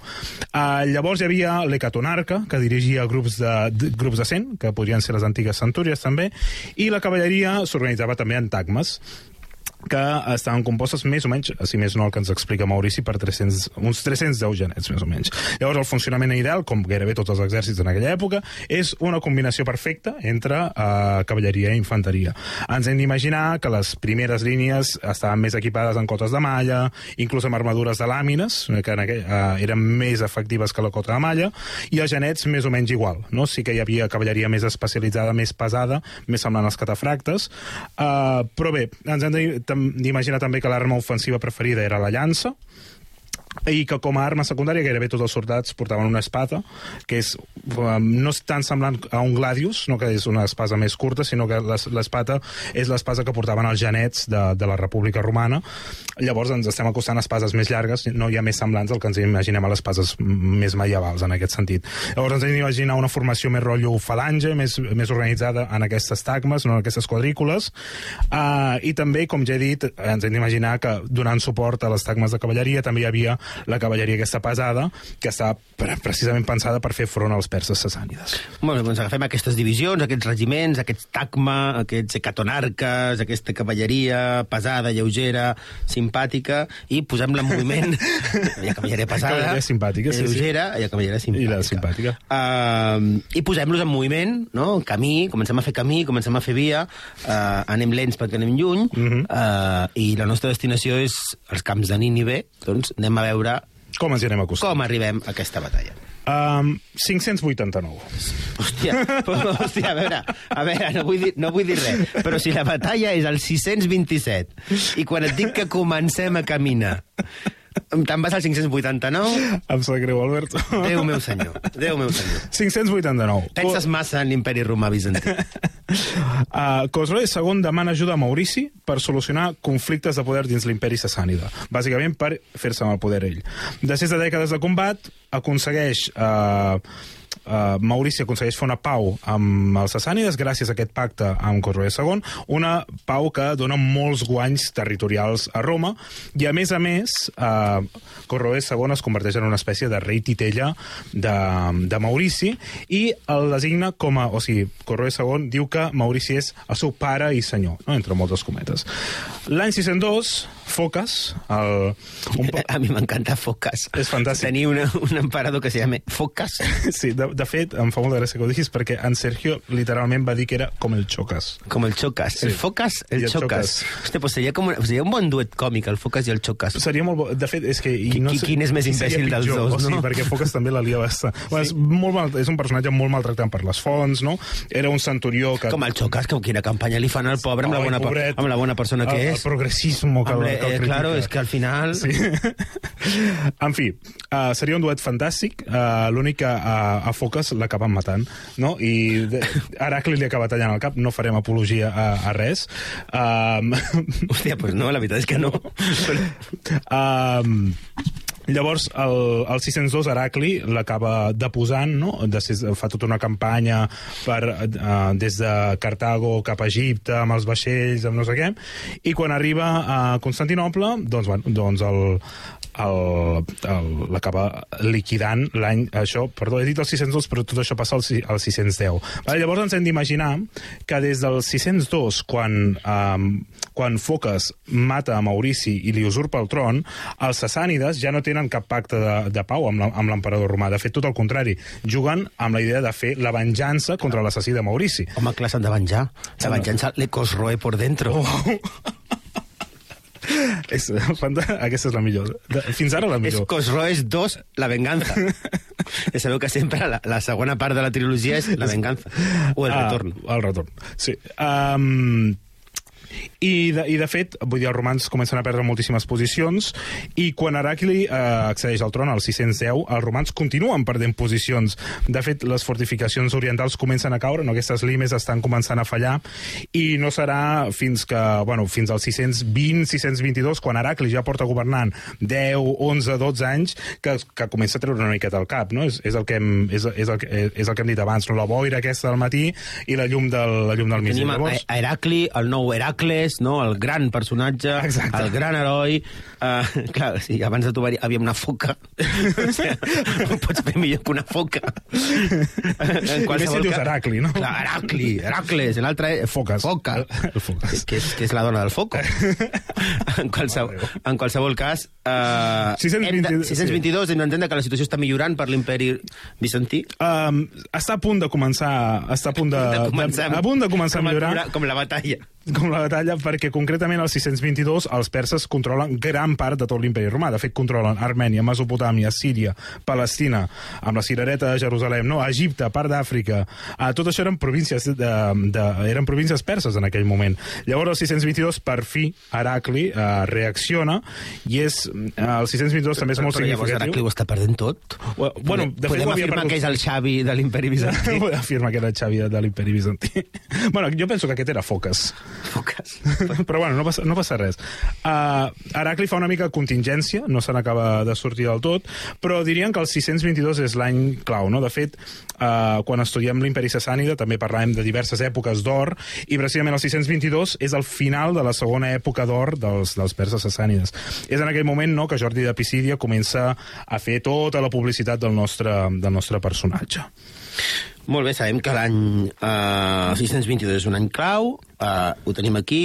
Uh, llavors hi havia l'hecatonarca, que dirigia grups de, de, grups de 100, que podrien ser les antigues centúries també, i la cavalleria s'organitzava també en tagmes que estaven compostes més o menys, si més no el que ens explica Maurici, per 300, uns 310 genets, més o menys. Llavors, el funcionament ideal, com gairebé tots els exèrcits en aquella època, és una combinació perfecta entre uh, cavalleria i infanteria. Ens hem d'imaginar que les primeres línies estaven més equipades en cotes de malla, inclús amb armadures de làmines, que en aquell, uh, eren més efectives que la cota de malla, i els genets més o menys igual. No? Sí que hi havia cavalleria més especialitzada, més pesada, més semblant als catafractes, uh, però bé, ens hem de- d'imaginar també que l'arma ofensiva preferida era la llança, i que com a arma secundària gairebé tots els soldats portaven una espada, que és um, no és tan semblant a un gladius, no que és una espasa més curta, sinó que l'es- l'espada és l'espasa que portaven els genets de, de la República Romana. Llavors ens estem acostant a espases més llargues, no hi ha més semblants al que ens imaginem a les espases més medievals, en aquest sentit. Llavors ens hem d'imaginar una formació més rotllo falange, més, més organitzada en aquestes tagmes, no en aquestes quadrícules, uh, i també, com ja he dit, ens hem d'imaginar que donant suport a les tagmes de cavalleria també hi havia la cavalleria aquesta pesada, que està pre precisament pensada per fer front als perses sassànides. Bueno, doncs agafem aquestes divisions, aquests regiments, aquests tacma, aquests hecatonarques, aquesta cavalleria pesada, lleugera, simpàtica, i posem-la en moviment. hi ha cavalleria pesada, Cavalleria simpàtica, sí, sí. lleugera, hi ha cavalleria simpàtica. I la simpàtica. Uh, I posem-los en moviment, no? camí, comencem a fer camí, comencem a fer via, uh, anem lents perquè anem lluny, uh. -huh. uh, i la nostra destinació és els camps de Nínive, doncs anem a veure Com ens hi anem acostant? com arribem a aquesta batalla. Um, 589. Hòstia, hòstia, a veure, a veure, no vull, dir, no vull dir res, però si la batalla és al 627 i quan et dic que comencem a caminar te'n vas al 589, Em sap greu, Alberto. Déu meu senyor, Déu meu senyor. 589. Penses massa en l'imperi romà bizantí. Uh, Cosroe II demana ajuda a Maurici per solucionar conflictes de poder dins l'imperi sassànida, bàsicament per fer-se amb el poder ell. Després de dècades de combat, aconsegueix... Uh, Uh, Maurici aconsegueix fer una pau amb els sassànides gràcies a aquest pacte amb Cosroe II, una pau que dona molts guanys territorials a Roma, i a més a més, uh, Cosroe II es converteix en una espècie de rei titella de, de Maurici i el designa com a... O sigui, Cosroe II diu que Maurici és el seu pare i senyor, no? entre moltes cometes. L'any 602, Focas, el, un, A mi m'encanta Focas. És fantàstic. Tenir una, un emperador que se llama Focas. Sí, de, de fet, em fa molta gràcia que ho diguis, perquè en Sergio literalment va dir que era com el Chocas. Com el Chocas. Sí. El Focas, el, I el Chocas. Chocas. Hòstia, pues seria, com, seria un bon duet còmic, el Focas i el Chocas. Seria molt bo. De fet, és que... I Qui- no qui- sé, quin és més imbècil dels dos, o sigui, no? perquè Focas també la lia bastant. Sí. és, molt mal, és un personatge molt maltractant per les fonts, no? Era un centurió que... Com el Chocas, que quina campanya li fan al pobre amb, la Ai, bona, pobret. amb la bona persona que el, és. El progressismo que, Amb el eh, claro, és que al final... Sí. en fi, uh, seria un duet fantàstic. Uh, L'únic que uh, a Focas l'acaben matant, no? I de, Heracli li acaba tallant el cap. No farem apologia a, a res. Um, Hòstia, pues no, la veritat és que no. um, Llavors, el, el 602 Heracli l'acaba deposant, no? Després fa tota una campanya per, uh, des de Cartago cap a Egipte, amb els vaixells, amb no sé què, i quan arriba a Constantinople, doncs, bueno, doncs el, l'acaba liquidant l'any... Això, perdó, he dit el 602, però tot això passa al, al 610. Vale, llavors ens hem d'imaginar que des del 602, quan, um, quan Focas mata a Maurici i li usurpa el tron, els sassànides ja no tenen cap pacte de, de pau amb l'emperador romà. De fet, tot el contrari. Juguen amb la idea de fer la venjança contra l'assassí de Maurici. Home, clar, s'han de venjar. La venjança le cosroe por dentro. Oh. és, aquesta és la millor. Fins ara la És millor. Cosroes 2, la venganza. ja sabeu que sempre la, la segona part de la trilogia és la venganza. O el retorn. Ah, el retorn, sí. Um, I de, I de fet, vull dir, els romans comencen a perdre moltíssimes posicions i quan Heracli eh, accedeix al tron, al 610, els romans continuen perdent posicions. De fet, les fortificacions orientals comencen a caure, no? aquestes limes estan començant a fallar i no serà fins que, bueno, fins al 620, 622, quan Heracli ja porta governant 10, 11, 12 anys, que, que comença a treure una miqueta al cap, no? És, és, el que hem, és, és, el, és el que hem dit abans, no? la boira aquesta del matí i la llum del, la llum del mig. Tenim a, a Heracli, el nou Heracles, no? el gran personatge, Exacte. el gran heroi. Uh, clar, sí, abans de tu hi havia una foca. o sigui, ho pots fer millor que una foca. en I més si dius Heracli, no? Clar, Heracli, Heracles, l'altre... és Foques. Foca. El- el Foques. Que és, que és la dona del foco. en, qualsevol, en qualsevol cas... Uh, 620 622 hem d'entendre que la situació està millorant per l'imperi bizantí. Um, està a punt de començar està a punt de, de començar, de, a punt de començar a millorar Com la batalla. Com la batalla, perquè concretament al 622 els perses controlen gran part de tot l'imperi romà. De fet, controlen Armènia, Mesopotàmia, Síria, Palestina, amb la cirereta de Jerusalem, no? Egipte, part d'Àfrica. Uh, tot això eren províncies, de, de, eren províncies perses en aquell moment. Llavors, el 622, per fi, Heracli uh, reacciona i és... Uh, el 622 també és molt llavors significatiu. Heracli ho està perdent tot. Bueno, bueno, de fet, Podem afirmar perdut. que és el Xavi de l'imperi bizantí. Podem afirmar que era el Xavi de l'imperi bizantí. bueno, jo penso que aquest era Focas. Foques. Però bueno, no passa, no passa res. Uh, Heracli fa una mica de contingència, no se n'acaba de sortir del tot, però dirien que el 622 és l'any clau, no? De fet, uh, quan estudiem l'imperi sassànida també parlàvem de diverses èpoques d'or, i precisament el 622 és el final de la segona època d'or dels, dels perses sassànides. És en aquell moment no, que Jordi de Pisídia comença a fer tota la publicitat del nostre, del nostre personatge. Molt bé, sabem que l'any uh, 622 és un any clau, uh, ho tenim aquí.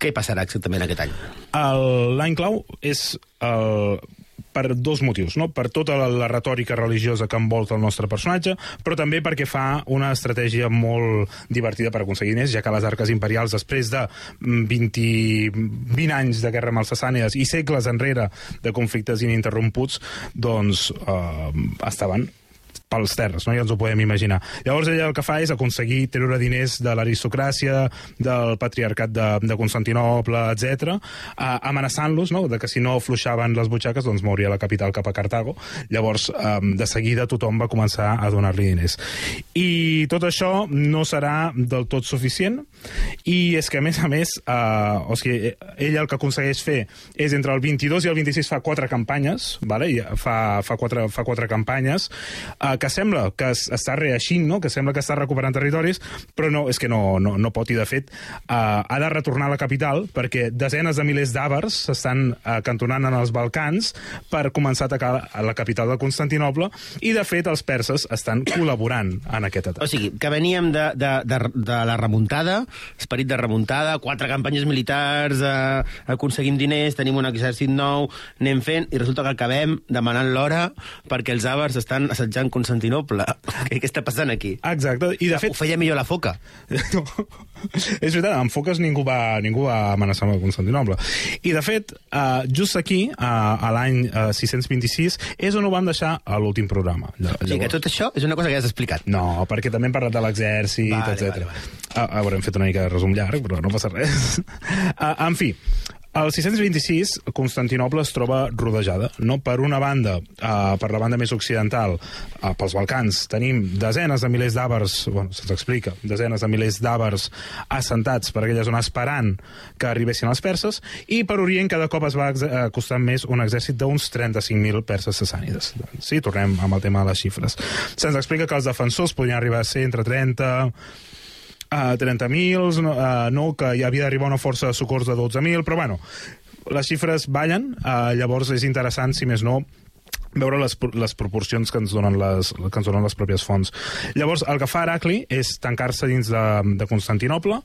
Què passarà exactament aquest any? L'any clau és el, per dos motius, no? per tota la, la retòrica religiosa que envolta el nostre personatge, però també perquè fa una estratègia molt divertida per aconseguir diners, ja que les arques imperials, després de mm, 20, 20 anys de guerra amb els sassànides i segles enrere de conflictes ininterromputs, doncs eh, estaven pels terres, no? ja ens ho podem imaginar. Llavors ella el que fa és aconseguir treure diners de l'aristocràcia, del patriarcat de, de Constantinople, etc, eh, amenaçant-los no? de que si no afluixaven les butxaques doncs mouria la capital cap a Cartago. Llavors, eh, de seguida tothom va començar a donar-li diners. I tot això no serà del tot suficient i és que, a més a més, eh, o sigui, ella el que aconsegueix fer és entre el 22 i el 26 fa quatre campanyes, vale? I fa, fa, quatre, fa quatre campanyes, eh, que sembla que es, està reeixint, no? que sembla que està recuperant territoris, però no, és que no, no, no pot, i de fet eh, ha de retornar a la capital perquè desenes de milers d'àvars s'estan acantonant en els Balcans per començar a atacar a la capital de Constantinople, i de fet els perses estan col·laborant en aquest atac. O sigui, que veníem de, de, de, de la remuntada, esperit de remuntada, quatre campanyes militars, eh, aconseguim diners, tenim un exèrcit nou, anem fent, i resulta que acabem demanant l'hora perquè els àvars estan assetjant Constantinople. Què, què està passant aquí? Exacte, i de Ho fet... feia millor la foca. No. és veritat, amb Foques ningú va, ningú va amenaçar amb Constantinople. I, de fet, uh, just aquí, uh, a l'any uh, 626, és on ho vam deixar a l'últim programa. Lla- O sigui, que tot això és una cosa que ja has explicat. No, perquè també hem parlat de l'exèrcit, Vale, etc. vale, vale. A, a veure, hem fet una mica de resum llarg, però no passa res. uh, en fi, el 626, Constantinople es troba rodejada. No? Per una banda, uh, per la banda més occidental, uh, pels Balcans, tenim desenes de milers d'àvars, bueno, se'ns explica, desenes de milers d'àvars assentats per aquella zona esperant que arribessin els perses, i per Orient cada cop es va eh, costant més un exèrcit d'uns 35.000 perses sassànides. Sí, tornem amb el tema de les xifres. Se'ns explica que els defensors podien arribar a ser entre 30 a 30.000, no, no, que hi havia d'arribar una força de socors de 12.000, però bueno, les xifres ballen, uh, llavors és interessant, si més no, veure les, les proporcions que ens, donen les, que ens donen les pròpies fonts. Llavors, el que fa Heracli és tancar-se dins de, de Constantinople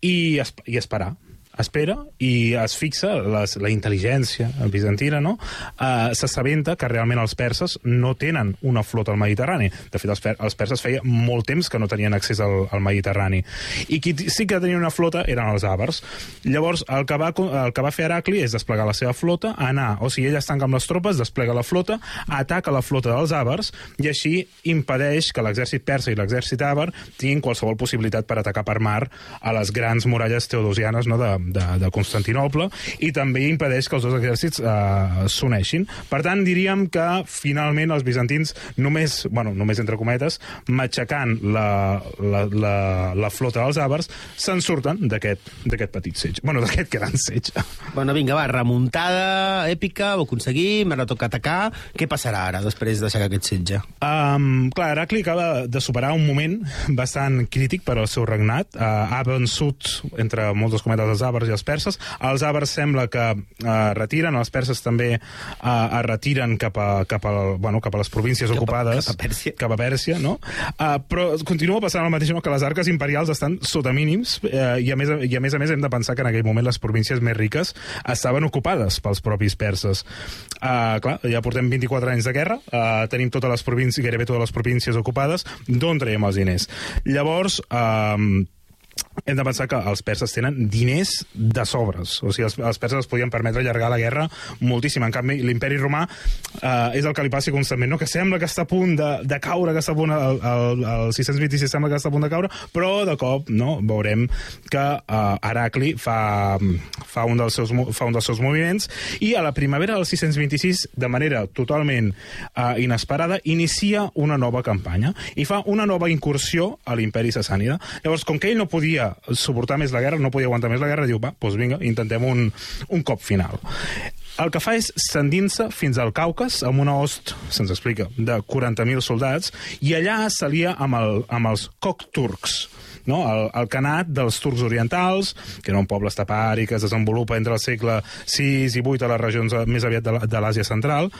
i, es, i esperar espera i es fixa les, la intel·ligència bizantina, no? Uh, S'assabenta que realment els perses no tenen una flota al Mediterrani. De fet, els, per, els perses feia molt temps que no tenien accés al, al Mediterrani. I qui sí que tenia una flota eren els àvars. Llavors, el que, va, el que va fer Heracli és desplegar la seva flota, anar, o sigui, ell es tanca amb les tropes, desplega la flota, ataca la flota dels àvars i així impedeix que l'exèrcit persa i l'exèrcit àvar tinguin qualsevol possibilitat per atacar per mar a les grans muralles teodosianes no, de, de, de Constantinople i també impedeix que els dos exèrcits eh, s'uneixin. Per tant, diríem que finalment els bizantins només, bueno, només entre cometes, matxacant la, la, la, la flota dels àvars, se'n surten d'aquest petit setge. Bueno, d'aquest gran setge. Bueno, vinga, va, remuntada èpica, ho aconseguim, ara toca atacar. Què passarà ara, després d'aixecar aquest setge? Um, clar, Heracli acaba de superar un moment bastant crític per al seu regnat. Uh, ha vençut, entre moltes cometes, els àvars i els perses. Els àvars sembla que uh, retiren, els perses també uh, es retiren cap a, cap a, bueno, cap a les províncies Cap ocupades. cap a Pèrsia. Cap a Pèrsia, no? Uh, però continua passant el mateix, no? que les arques imperials estan sota mínims uh, i, a més, i a més a més hem de pensar que en aquell moment les províncies més riques estaven ocupades pels propis perses. Uh, clar, ja portem 24 anys de guerra, uh, tenim totes les províncies, gairebé totes les províncies ocupades, d'on traiem els diners? Llavors, uh, hem de pensar que els perses tenen diners de sobres. O sigui, els, els perses es podien permetre allargar la guerra moltíssim. En canvi, l'imperi romà eh, és el que li passi constantment, no? que sembla que està a punt de, de caure, que està a punt, el, el, el 626 sembla que està a punt de caure, però de cop no, veurem que eh, Heracli fa, fa, un dels seus, fa un dels seus moviments i a la primavera del 626, de manera totalment eh, inesperada, inicia una nova campanya i fa una nova incursió a l'imperi sassànida. Llavors, com que ell no podia suportar més la guerra, no podia aguantar més la guerra, diu, va, doncs vinga, intentem un, un cop final. El que fa és s'endinsa fins al Caucas amb una host, se'ns explica, de 40.000 soldats, i allà s'alia amb, el, amb els cocturcs, no? el, el canat dels turcs orientals, que era un poble estepari que es desenvolupa entre el segle VI i VIII a les regions eh, més aviat de l'Àsia central,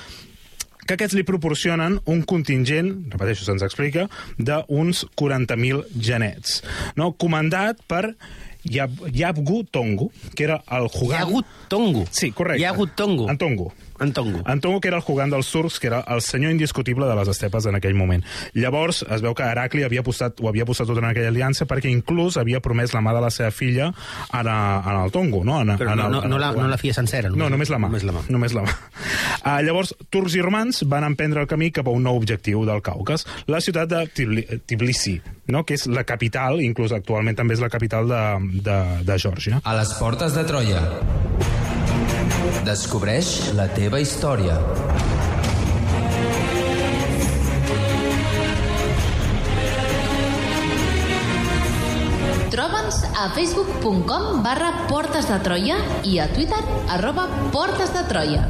que aquests li proporcionen un contingent, repeteixo, se'ns explica, d'uns 40.000 genets, no? comandat per Yab Yabgu Tongu, que era el jugant... hagut tongo. Sí, correcte. Hagut tongo. En Tongu. En tongo. En Tongu, que era el jugant dels turcs, que era el senyor indiscutible de les estepes en aquell moment. Llavors, es veu que Heracli havia posat, ho havia posat tot en aquella aliança perquè inclús havia promès la mà de la seva filla en, a, en el Tongu, no? En, Però en no, el, no, la, no la fia sencera. No, només la mà. Només la mà. Només la mà. Uh, llavors, turcs i romans van emprendre el camí cap a un nou objectiu del Caucas, la ciutat de Tibli Tbilisi, no? que és la capital, inclús actualment també és la capital de, de, de Geòrgia. A les portes de Troia. Descobreix la teva història. Troba'ns a facebook.com barra Portes de Troia i a Twitter arroba Portes de Troia.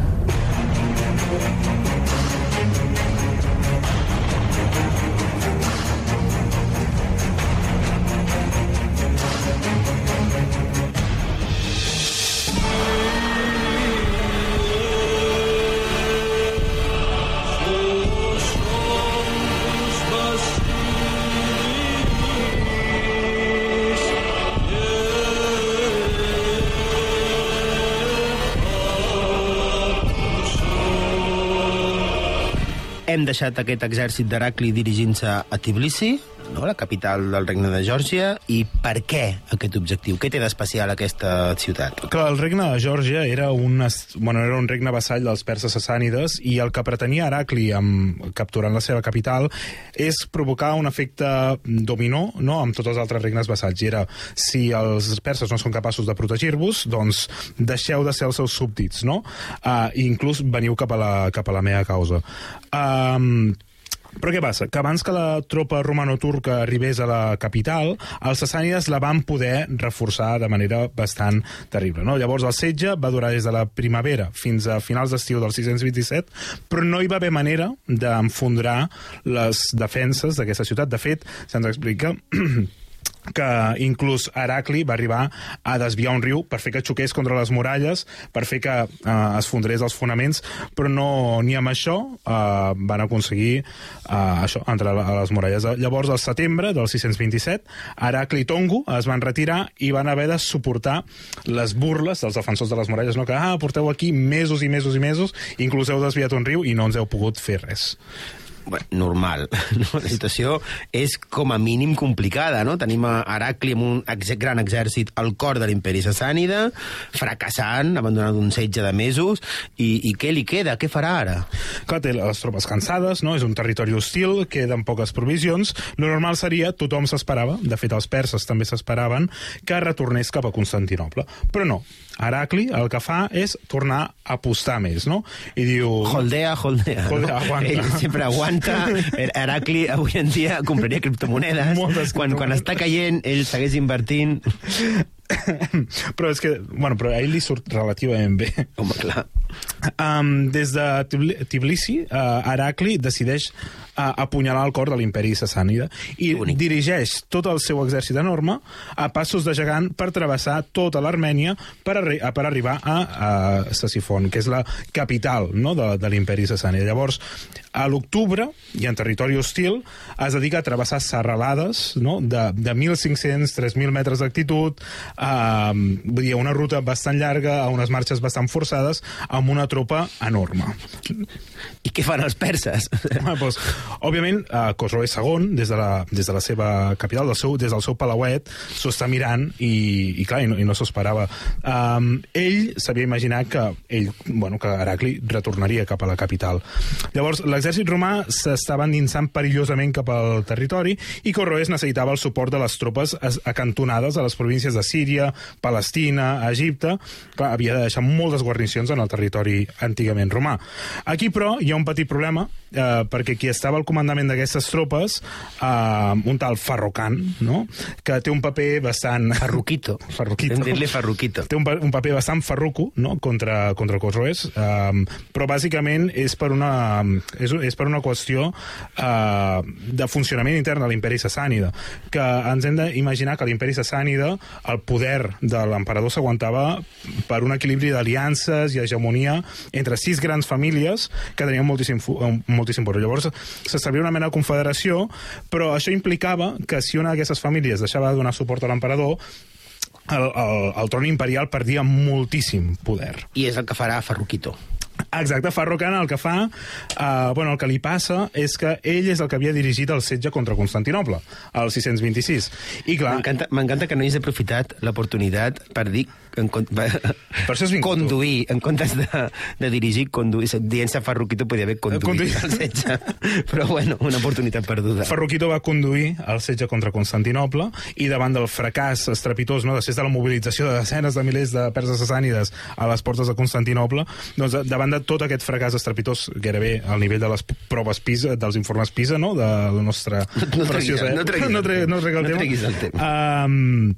Hem deixat aquest exèrcit d'Heracli dirigint-se a Tbilisi, no? la capital del regne de Geòrgia, i per què aquest objectiu? Què té d'especial aquesta ciutat? Que el regne de Geòrgia era un, bueno, era un regne vassall dels perses sassànides i el que pretenia Heracli amb, capturant la seva capital és provocar un efecte dominó no? amb tots els altres regnes vassalls. I era, si els perses no són capaços de protegir-vos, doncs deixeu de ser els seus súbdits, no? Uh, I inclús veniu cap a la, cap a la meva causa. Um, però què passa? Que abans que la tropa romano-turca arribés a la capital, els sassànides la van poder reforçar de manera bastant terrible. No? Llavors el setge va durar des de la primavera fins a finals d'estiu del 627, però no hi va haver manera d'enfondrar les defenses d'aquesta ciutat. De fet, se'ns explica que inclús Heracli va arribar a desviar un riu per fer que xoqués contra les muralles, per fer que eh, es fondrés els fonaments, però no ni amb això eh, van aconseguir eh, això, entrar a les muralles. Llavors, al setembre del 627, Heracli i Tongu es van retirar i van haver de suportar les burles dels defensors de les muralles, no? que ah, porteu aquí mesos i mesos i mesos, inclús heu desviat un riu i no ens heu pogut fer res bueno, normal. No? La situació és com a mínim complicada, no? Tenim a Heracli amb un ex gran exèrcit al cor de l'imperi sassànida, fracassant, abandonat un setge de mesos, i, i què li queda? Què farà ara? Clar, té les tropes cansades, no? és un territori hostil, queden poques provisions. Lo normal seria, tothom s'esperava, de fet els perses també s'esperaven, que retornés cap a Constantinople. Però no, Heracli el que fa és tornar a apostar més, no? I diu... Holdea, holdea. Holdea, no? aguanta. Ell sempre aguanta. Heracli avui en dia compraria criptomonedes. Moltes quan, quan està caient, ell segueix invertint. però és que, bueno, però a ell li surt relativament bé. Home, clar. Um, des de Tbilisi, uh, Heracli decideix uh, apunyalar el cor de l'imperi sassànida i Bonic. dirigeix tot el seu exèrcit enorme a passos de gegant per travessar tota l'Armènia per, arri per arribar a, a Sassifon, que és la capital no, de, de l'imperi sassànida. Llavors, a l'octubre, i en territori hostil, es dedica a travessar serralades no, de, de 1.500-3.000 metres d'actitud, eh, vull dir, una ruta bastant llarga, a unes marxes bastant forçades, amb una tropa enorme. I què fan els perses? Ah, doncs, òbviament, uh, Khosrow II, des de, la, des de la seva capital, del seu, des del seu palauet, s'ho està mirant i, i clar, i no, i no s'ho esperava. Um, ell s'havia imaginat que ell, bueno, que Heracli retornaria cap a la capital. Llavors, l'exèrcit romà s'estava endinsant perillosament cap al territori i Corroes necessitava el suport de les tropes es- acantonades a les províncies de Síria, Palestina, Egipte. Clar, havia de deixar moltes guarnicions en el territori antigament romà. Aquí, però, hi ha un petit problema, eh, perquè qui estava al comandament d'aquestes tropes, eh, un tal Farrocan, no? que té un paper bastant... Farruquito. Farruquito. Hem dit-li Farruquito. Té un, pa- un paper bastant farruco no? contra, contra Cosroes, um, però bàsicament és per una, és, és per una qüestió uh, de funcionament intern de l'imperi sassànida, que ens hem d'imaginar que l'imperi sassànida, el poder de l'emperador s'aguantava per un equilibri d'aliances i hegemonia entre sis grans famílies que tenien moltíssim, eh, moltíssim poder. Llavors s'establia una mena de confederació, però això implicava que si una d'aquestes famílies deixava de donar suport a l'emperador, el, el, el tron imperial perdia moltíssim poder. I és el que farà Farruquito. Exacte, Farrocan el que fa, eh, bueno, el que li passa és que ell és el que havia dirigit el setge contra Constantinople, el 626. I clar, M'encanta m'encanta que no hagis aprofitat l'oportunitat per dir en, con- per, això tu. conduir, en comptes de, de dirigir, conduir. Dient-se Farruquito podia haver conduït Conduir. el setge. Però bueno, una oportunitat perduda. Ferruquito va conduir el setge contra Constantinople i davant del fracàs estrepitós, no, després de la mobilització de desenes de milers de perses sassànides a les portes de Constantinople, doncs davant de tot aquest fracàs estrepitós, gairebé al nivell de les proves PISA, dels informes PISA, no?, de la nostra No treguis- preciosa no treguis època. no, el tre, tema. no, treguis el No tema. treguis el tema. Um,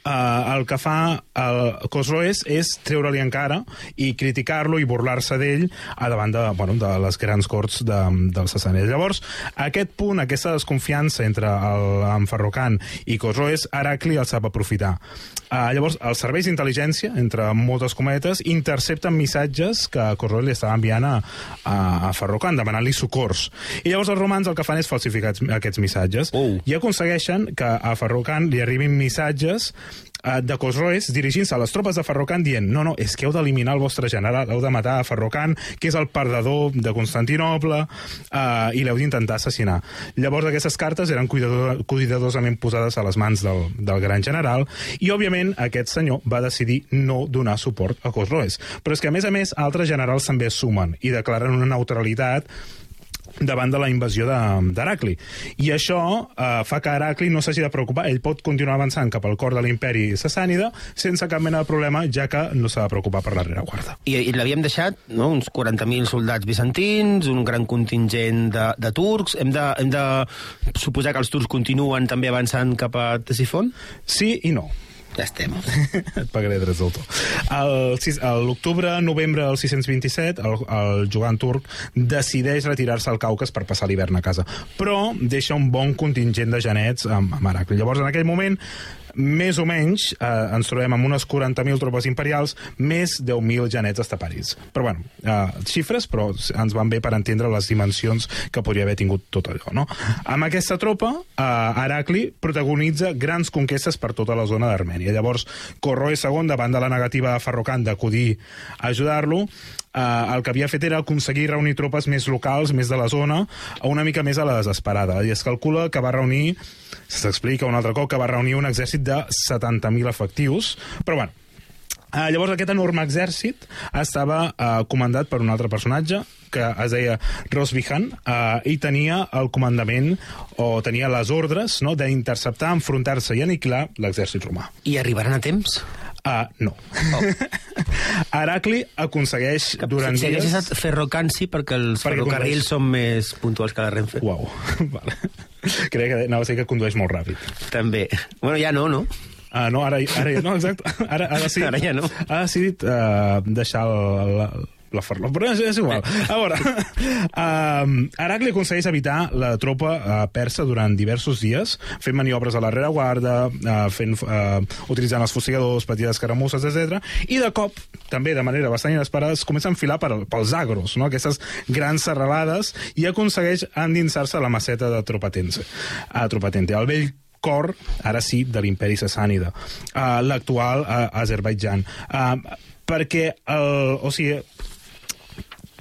Uh, el que fa el Cosroes és treure-li encara i criticar-lo i burlar-se d'ell a davant de, bueno, de les grans corts de, dels sassànides. Llavors, aquest punt, aquesta desconfiança entre el, en Ferrocan i Cosroes, Heracli el sap aprofitar. Uh, llavors, els serveis d'intel·ligència, entre moltes cometes, intercepten missatges que Cosroes li estava enviant a, a, a Ferrocan, demanant-li socors. I llavors els romans el que fan és falsificar aquests missatges Oh. i aconsegueixen que a Ferrocan li arribin missatges eh, de Cosroes dirigint-se a les tropes de Ferrocan dient no, no, és que heu d'eliminar el vostre general, heu de matar a Ferrocan, que és el perdedor de Constantinople, eh, i l'heu d'intentar assassinar. Llavors aquestes cartes eren cuidadosament posades a les mans del, del gran general, i òbviament aquest senyor va decidir no donar suport a Cosroes. Però és que a més a més altres generals també sumen i declaren una neutralitat davant de la invasió de- d'Heracli. I això eh, fa que Heracli no s'hagi de preocupar. Ell pot continuar avançant cap al cor de l'imperi sassànida sense cap mena de problema, ja que no s'ha de preocupar per la rereguarda. I, i l'havíem deixat no, uns 40.000 soldats bizantins, un gran contingent de, de turcs. Hem de, hem de suposar que els turcs continuen també avançant cap a Tesifon? Sí i no. Ja estem. et pagaré drets d'autor. El sis- a L'octubre, novembre del 627, el, el jugant turc decideix retirar-se al Caucas per passar l'hivern a casa, però deixa un bon contingent de genets amb Heracli. Llavors, en aquell moment, més o menys, eh, ens trobem amb unes 40.000 tropes imperials, més 10.000 genets estaparis. Però, bueno, eh, xifres, però ens van bé per entendre les dimensions que podria haver tingut tot allò, no? Amb aquesta tropa, eh, Heracli protagonitza grans conquestes per tota la zona d'Armènia. Llavors, Corroe II, davant de la negativa de Ferrocan d'acudir a ajudar-lo, eh, el que havia fet era aconseguir reunir tropes més locals, més de la zona, una mica més a la desesperada. I es calcula que va reunir, s'explica un altre cop, que va reunir un exèrcit de 70.000 efectius, però bueno, Uh, llavors aquest enorme exèrcit estava uh, comandat per un altre personatge que es deia Rosbihan uh, i tenia el comandament o tenia les ordres no, d'interceptar, enfrontar-se i aniquilar l'exèrcit romà. I arribaran a temps? Uh, no. Oh. Heracli aconsegueix durant si dies... estat ferrocanci perquè els Perquè ferrocarrils condueix. són més puntuals que la Renfe. Uau. vale. Creia que anava a ser que condueix molt ràpid. També. Bueno, ja no, no? Uh, no, ara, ara ja no, exacte. Ara, ara, sí, Ara ja no. Ha decidit uh, deixar el, la, la farlopa, però és, és igual. A veure, uh, Heracli aconsegueix evitar la tropa uh, persa durant diversos dies, fent maniobres a la rereguarda, uh, fent, uh, utilitzant els fustigadors, petites caramusses, etc. I de cop, també de manera bastant inesperada, es comença a enfilar per, pels agros, no? aquestes grans serralades, i aconsegueix endinsar-se a la maceta de Tropatence. A Tropatente, al vell cor, ara sí, de l'imperi sassànida, uh, l'actual uh, Azerbaidjan. Uh, perquè, el, o sigui,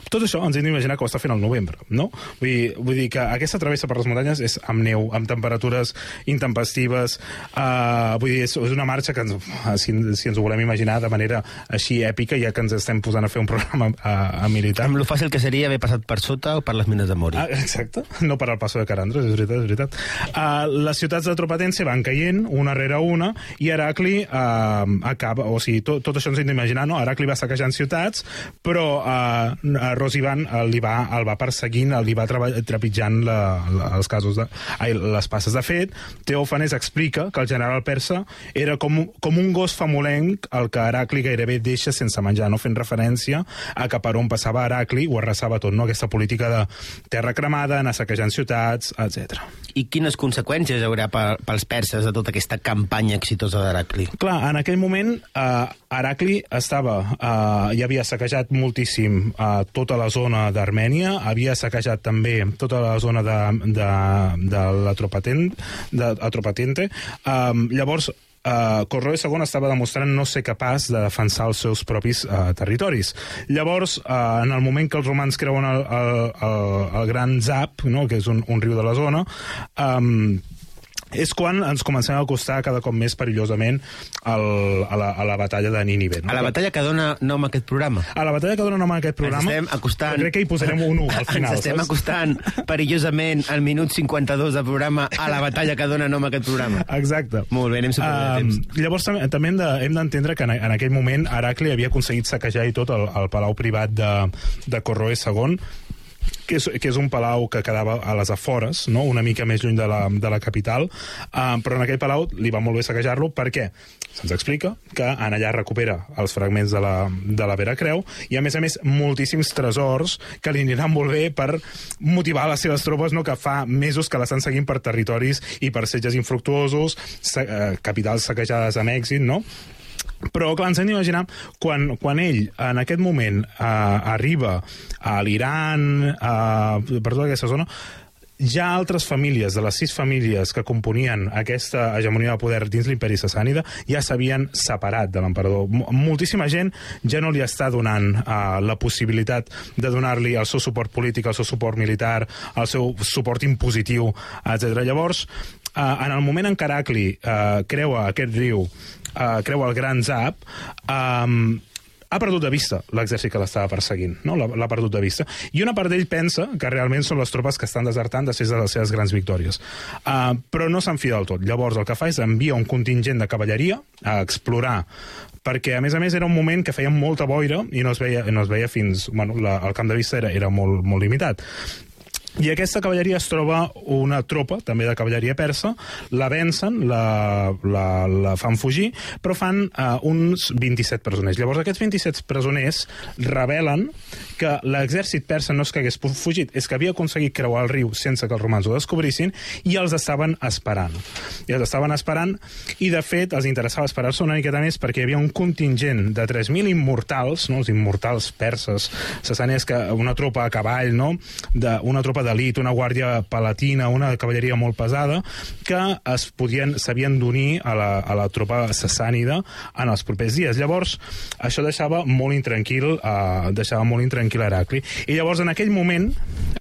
tot això ens hem d'imaginar que ho està fent al novembre, no? Vull dir, vull dir que aquesta travessa per les muntanyes és amb neu, amb temperatures intempestives, uh, vull dir, és, és una marxa que, ens, uh, si, si ens ho volem imaginar de manera així èpica, ja que ens estem posant a fer un programa uh, a militar. Amb lo fàcil que seria haver passat per sota o per les mines de Mori. Ah, exacte, no per al passo de Carandres, és veritat, és veritat. Uh, les ciutats de Tropatense van caient una rere una i Heracli uh, acaba, o sigui, tot, tot això ens hem d'imaginar, no? Heracli va saquejant ciutats, però uh, Rosivan el, li va, el va perseguint, el li va trepitjant la, la, els casos de, ai, les passes. De fet, Teòfanes explica que el general persa era com, com un gos famolenc el que Heracli gairebé deixa sense menjar, no fent referència a que per on passava Heracli ho arrasava tot, no? aquesta política de terra cremada, anar saquejant ciutats, etc. I quines conseqüències haurà pe- pels perses de tota aquesta campanya exitosa d'Heracli? Clar, en aquell moment eh, Heracli estava, eh, ja havia saquejat moltíssim eh, tota la zona d'Armènia, havia saquejat també tota la zona de, de, de l'Atropatente, de Atropatente. Eh, llavors, Uh, Corroe II estava demostrant no ser capaç de defensar els seus propis uh, territoris. Llavors, uh, en el moment que els romans creuen el, el, el, el gran Zap, no? que és un, un riu de la zona, um, és quan ens comencem a acostar cada cop més perillosament al, a, la, a la batalla de Nínive. No? A la batalla que dona nom a aquest programa. A la batalla que dona nom a aquest programa... Ens estem acostant... Crec que hi posarem un 1 al final, Ens estem saps? acostant perillosament al minut 52 del programa a la batalla que dona nom a aquest programa. Exacte. Molt bé, anem superbé de Um, temps. llavors també, també hem de- d'entendre que en, en aquell moment Heracli havia aconseguit saquejar i tot el, el palau privat de, de Corroe II que és, que és un palau que quedava a les afores, no? una mica més lluny de la, de la capital, uh, però en aquell palau li va molt bé saquejar-lo perquè se'ns explica que en allà recupera els fragments de la, de la Vera Creu i, a més a més, moltíssims tresors que li aniran molt bé per motivar les seves tropes, no? que fa mesos que l'estan seguint per territoris i per setges infructuosos, sa, eh, capitals saquejades amb èxit, no? Però, clar, ens hem d'imaginar, quan, quan ell, en aquest moment, eh, arriba a l'Iran, eh, per tota aquesta zona, ja altres famílies, de les sis famílies que componien aquesta hegemonia de poder dins l'imperi sassànida, ja s'havien separat de l'emperador. Moltíssima gent ja no li està donant uh, la possibilitat de donar-li el seu suport polític, el seu suport militar, el seu suport impositiu, etc. Llavors, uh, en el moment en què Heracli uh, creua aquest riu, uh, creua el Gran Zap, um, ha perdut de vista l'exèrcit que l'estava perseguint, no? l'ha perdut de vista. I una part d'ell pensa que realment són les tropes que estan desertant després de les seves grans victòries. Uh, però no s'enfia del tot. Llavors el que fa és envia un contingent de cavalleria a explorar perquè, a més a més, era un moment que feia molta boira i no es veia, no es veia fins... Bueno, la, el camp de vista era, era molt, molt limitat. I aquesta cavalleria es troba una tropa, també de cavalleria persa, la vencen, la, la, la fan fugir, però fan uh, uns 27 presoners. Llavors aquests 27 presoners revelen que l'exèrcit persa no és que hagués fugit, és que havia aconseguit creuar el riu sense que els romans ho descobrissin i els estaven esperant. I els estaven esperant i, de fet, els interessava esperar-se una miqueta més perquè hi havia un contingent de 3.000 immortals, no? els immortals perses, sassànies, que una tropa a cavall, no? de, una tropa d'elit, una guàrdia palatina, una cavalleria molt pesada, que es podien s'havien d'unir a, la, a la tropa sassànida en els propers dies. Llavors, això deixava molt intranquil, eh, deixava molt intranquil Heracli. I llavors, en aquell moment,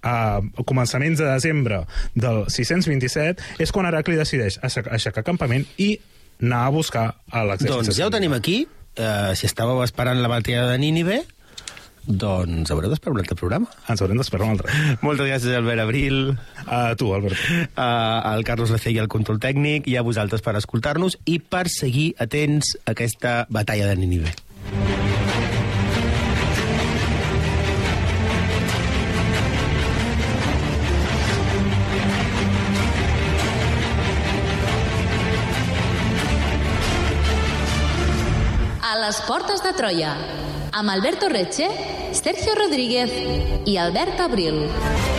a començaments de desembre del 627, és quan Heracli decideix aixecar, campament i anar a buscar a l'exèrcit. Doncs ja ho tenim aquí. Uh, si estàveu esperant la batalla de Nínive, doncs haureu d'esperar un altre programa. Ens haurem d'esperar un altre. Moltes gràcies, Albert Abril. A tu, Albert. Uh, al Carlos Lecell al control tècnic i a vosaltres per escoltar-nos i per seguir atents a aquesta batalla de Nínive. A les portes de Troia, amb Alberto Reche, Sergio Rodríguez i Albert Abril.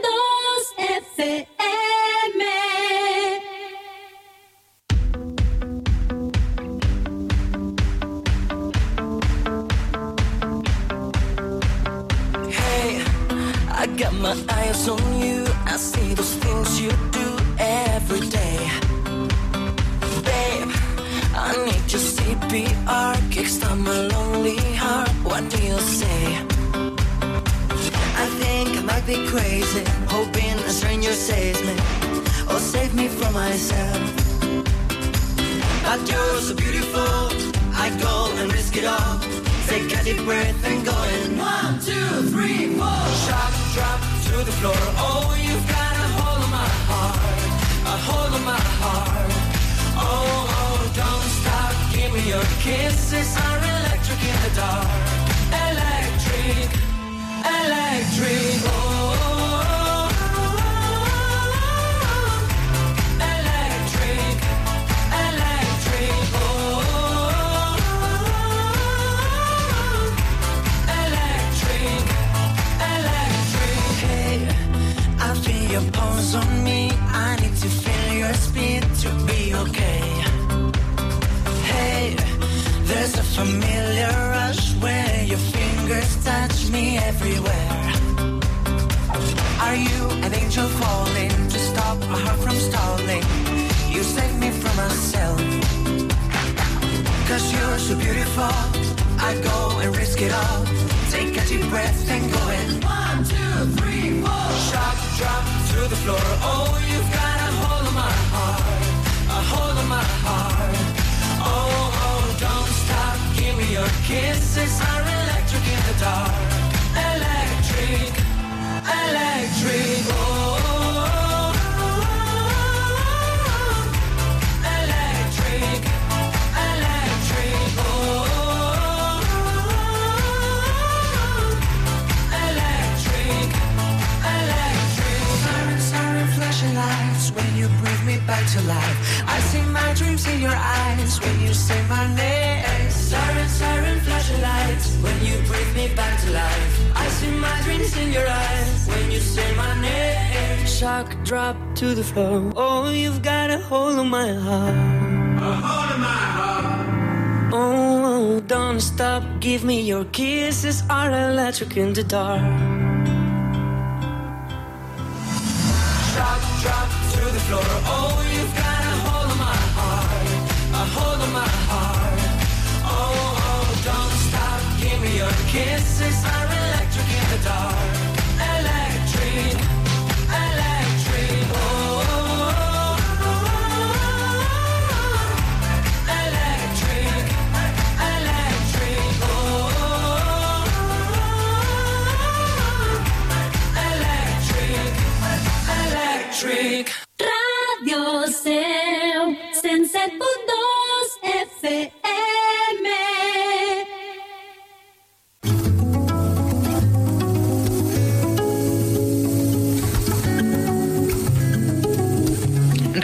myself. But you're so beautiful, I go and risk it all. Take a deep breath and go in. One, two, three, four. Shock, drop to the floor. Oh, you've got a hold of my heart, a hold of my heart. Oh, oh, don't stop. Give me your kisses are electric in the dark. Electric, electric. Oh, oh, oh. Okay. Hey, there's a familiar rush where your fingers touch me everywhere. Are you an angel falling to stop my heart from stalling? You save me from myself. Cause you're so beautiful, I go and risk it all. Take a deep breath and go in. One, two, three, four. Shock, drop to the floor. Oh, you've got heart. Oh, oh, don't stop. Give me your kisses are electric in the dark. Electric, electric. Oh, electric, electric. Oh, electric, electric. Oh. Siren, siren, flashing light. dreams in your eyes when you say my name. Siren, siren, flashing lights when you breathe me back to life. I see my dreams in your eyes when you say my name. Shock drop to the floor. Oh, you've got a hold on my heart. A hold on my heart. Oh, don't stop. Give me your kisses are electric in the dark. Shock drop to the floor. Oh, you've kisses. are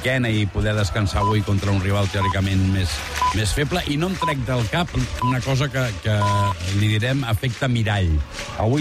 Cinquena i poder descansar avui contra un rival teòricament més, més feble i no em trec del cap una cosa que, que li direm efecte mirall. Avui